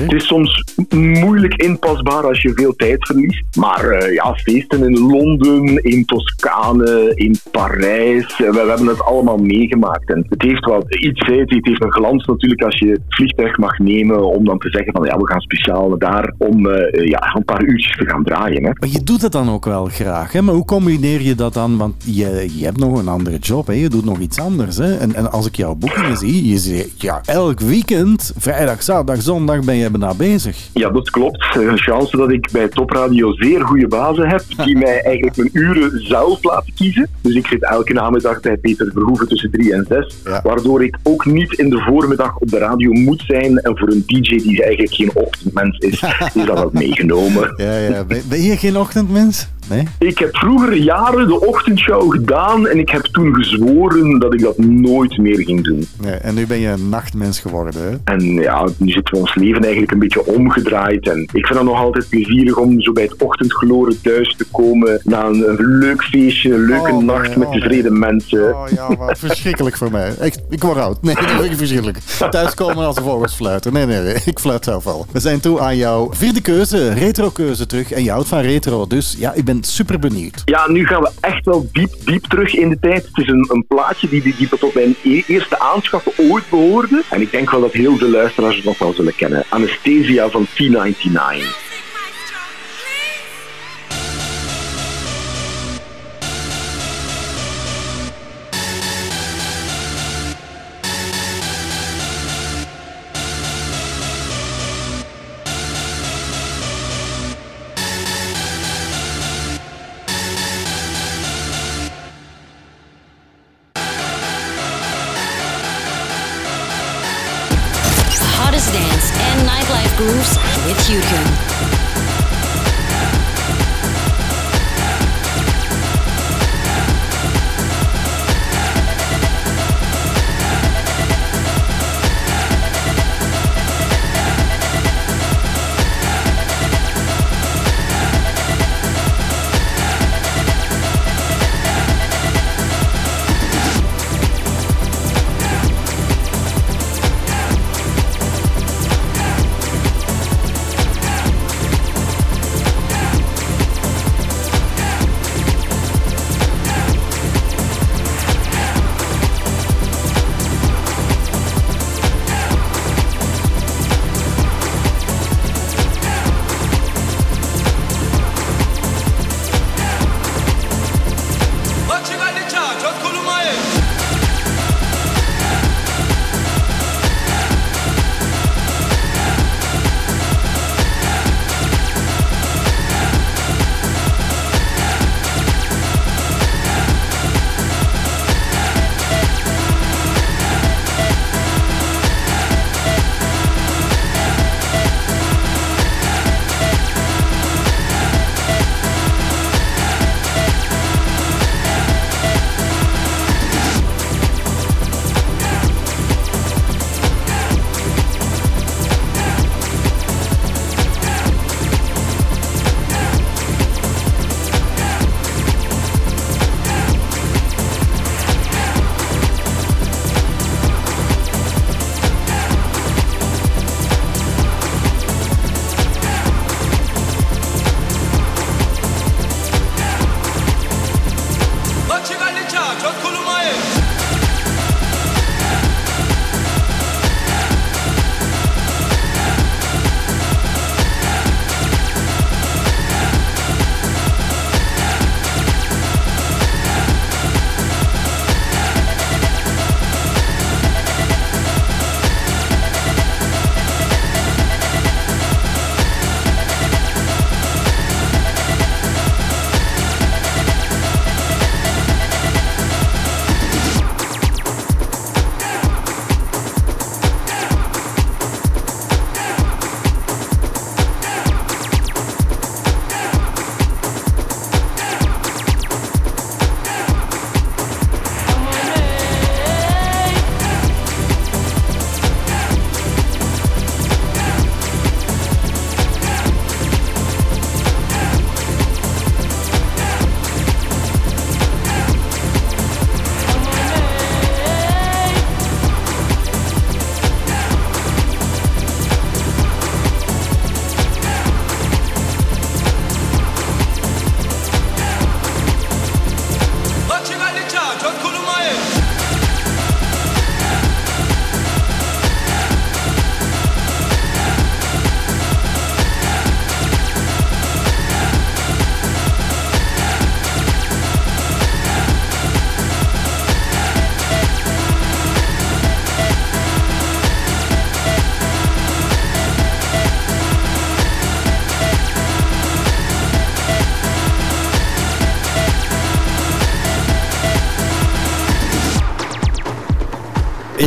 het is soms moeilijk inpasbaar als je veel tijd verliest. Maar eh, ja, feesten in Londen, in Toscane, in Parijs. eh, we, we hebben het allemaal meegemaakt. En het heeft wat iets, het heeft een glans natuurlijk als je het vliegtuig mag nemen om dan te zeggen van ja, we gaan speciaal daar om eh, ja, een paar uurtjes te gaan draaien. Hè. Maar je doet het dan ook wel graag, hè? Maar hoe combineer je dat dan? Want je, je hebt nog een andere job, hè? Je doet nog iets anders, hè? En, en als ik jouw boekingen zie, je zegt, ja, elk weekend, vrijdag, zaterdag, zondag ben je daar bezig. Ja, dat klopt. Een chance dat ik bij Top Radio zeer goede bazen heb, die mij eigenlijk mijn uren zelf laten kiezen. Dus ik zit elke namiddag bij Peter Verhoeven tussen 3 en 6, waardoor ik ook niet in de voormiddag op de radio moet zijn. En voor een DJ die eigenlijk geen ochtendmens is, is dat ook meegenomen. Ja, ja. Ben je geen ochtendmens? Nee? Ik heb vroeger jaren de ochtendshow gedaan en ik heb toen gezworen dat ik dat nooit meer ging doen. nee. En nu ben je een nachtmens geworden, hè? En ja, nu zitten we ons leven eigenlijk een beetje omgedraaid. En ik vind het nog altijd plezierig om zo bij het ochtendgloren thuis te komen. Na een, een leuk feestje, een leuke Oh, nee, nacht met oh, tevreden mensen. Oh ja, maar verschrikkelijk voor mij. Echt, ik word oud. Nee, dat vind ik verschrikkelijk. Thuiskomen als vogels fluiten. Nee, nee, nee, ik fluit zelf al. We zijn toe aan jouw vierde keuze, retro keuze terug. En je houdt van retro, dus ja, ik ben super benieuwd. Ja, nu gaan we echt wel diep, diep terug in de tijd. Het is een, een plaatje die, die, tot mijn e- eerste aanschaffen ooit behoorde. En ik denk wel dat heel veel luisteraars het nog wel zullen kennen. Anesthesia van T99.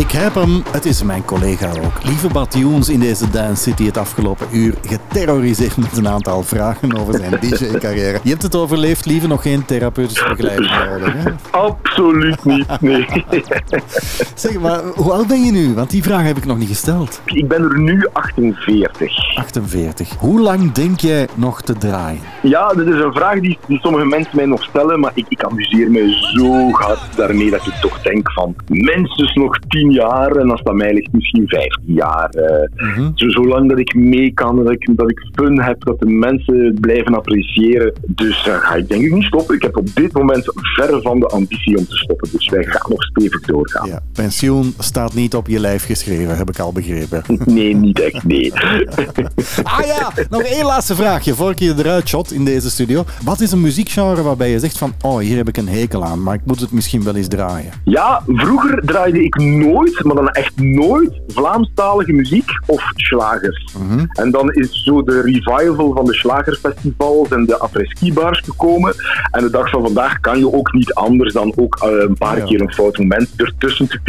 Ik heb hem. Het is mijn collega ook. Lieve Bart Joens in deze Dance City het afgelopen uur geterroriseerd met een aantal vragen over zijn DJ-carrière. Je hebt het overleefd, lieve, nog geen therapeutische begeleiding nodig. Hè? Absoluut niet, nee. Zeg maar, hoe oud ben je nu? Want die vraag heb ik nog niet gesteld. Ik ben er nu 48. 48. Hoe lang denk jij nog te draaien? Ja, dit is een vraag die, die sommige mensen mij nog stellen, maar ik, ik amuseer me zo hard daarmee dat ik toch denk van minstens nog 10 jaar en als dat mij ligt misschien 15 jaar. eh, zo, zolang dat ik mee kan, dat ik, dat ik fun heb, dat de mensen het blijven appreciëren. Dus dan ga ik denk ik niet stoppen. Ik heb op dit moment verre van de ambitie om te stoppen, dus wij gaan nog stevig doorgaan. Ja, pensioen staat niet op je lijf geschreven, heb ik al begrepen. Nee, niet echt, nee. Ah ja, nog één laatste vraagje voor ik je eruit shot in deze studio. Wat is een muziekgenre waarbij je zegt van, oh, hier heb ik een hekel aan, maar ik moet het misschien wel eens draaien? Ja, vroeger draaide ik nooit, maar dan echt nooit, Vlaamstalige muziek of slagers. En dan is zo de revival van de slagerfestivals en de après-ski bars gekomen. En de dag van vandaag kan je ook niet anders dan ook eh, een paar keer een fout moment ertussen te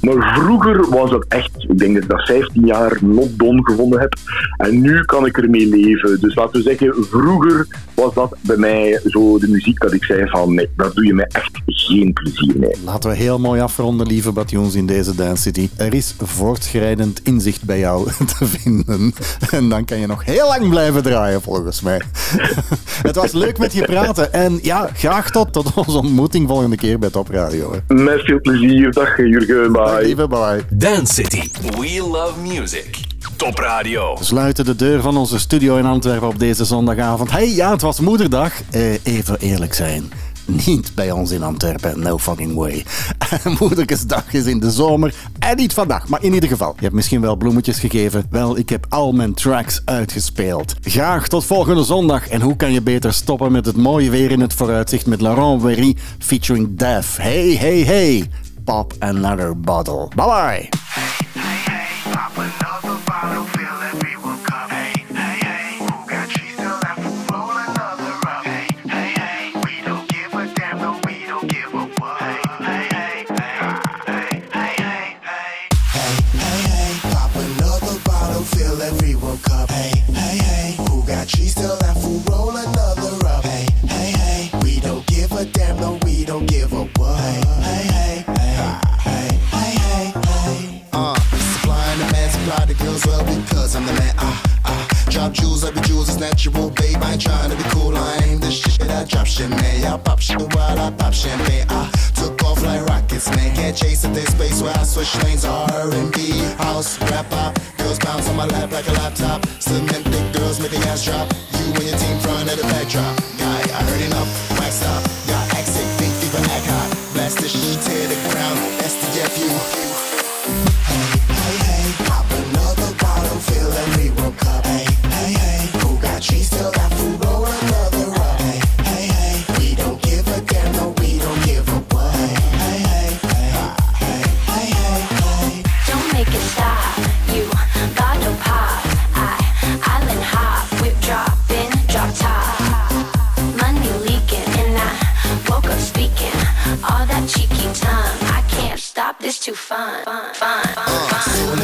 Maar vroeger was dat echt, ik denk dat ik dat 15 jaar not done gevonden heb. En nu kan ik ermee leven. Dus laten we zeggen, vroeger was dat bij mij zo de muziek dat ik zei van nee, daar doe je mij echt geen plezier mee. Laten we heel mooi afronden, lieve Batjoens, in deze Dance City. Er is voortschrijdend inzicht bij jou te vinden. En dan kan je nog heel lang blijven draaien, volgens mij. Het was leuk met je praten. En ja, graag tot, tot onze ontmoeting volgende keer bij Top Radio. hè. Met veel plezier. Dag Jurgen, bye. bye. Dance City. We love music. Top Radio. We sluiten de deur van onze studio in Antwerpen op deze zondagavond. Hey, ja, het was moederdag. Eh, even eerlijk zijn. Niet bij ons in Antwerpen, no fucking way. Moedersdag is in de zomer en niet vandaag. Maar in ieder geval, je hebt misschien wel bloemetjes gegeven. Wel, ik heb al mijn tracks uitgespeeld. Graag tot volgende zondag. En hoe kan je beter stoppen met het mooie weer in het vooruitzicht met Laurent Wery featuring Def. Hey, hey, hey. Pop another bottle. Bye bye. Natural, babe. I ain't trying to be cool, I ain't the shit. I drop shit, man. I pop shit while I pop champagne. I took off like rockets, man. Can't chase at this space where I switch lanes. R&B, house, rap, pop. Girls bounce on my lap like a laptop. Cement girls make the ass drop. You and your team front of the backdrop. Guy, I heard enough. Wax up. Got accent, big fever, act hot. Blast this shit, tear the ground. STFU.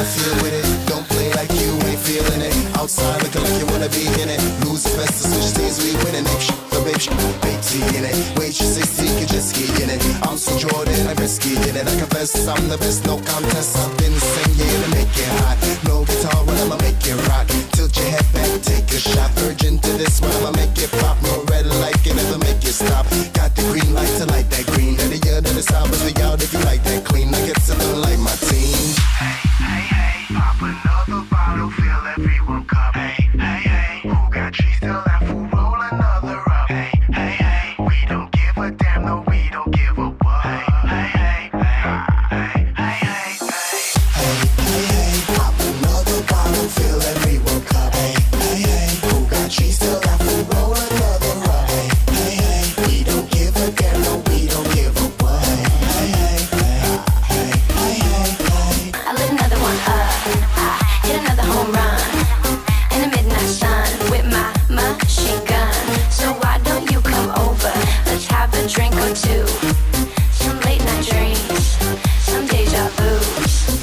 wanna feel with it. Don't play like you ain't feeling it. Outside looking like you wanna be in it. Lose the best of switch teams, we winning it. Shh, the babe, shh, big T in it. Wait, you 60, can just ski in it. I'm so Jordan, I'm risky in it. I confess I'm the best, no contest. I've been singing make it hot. No guitar.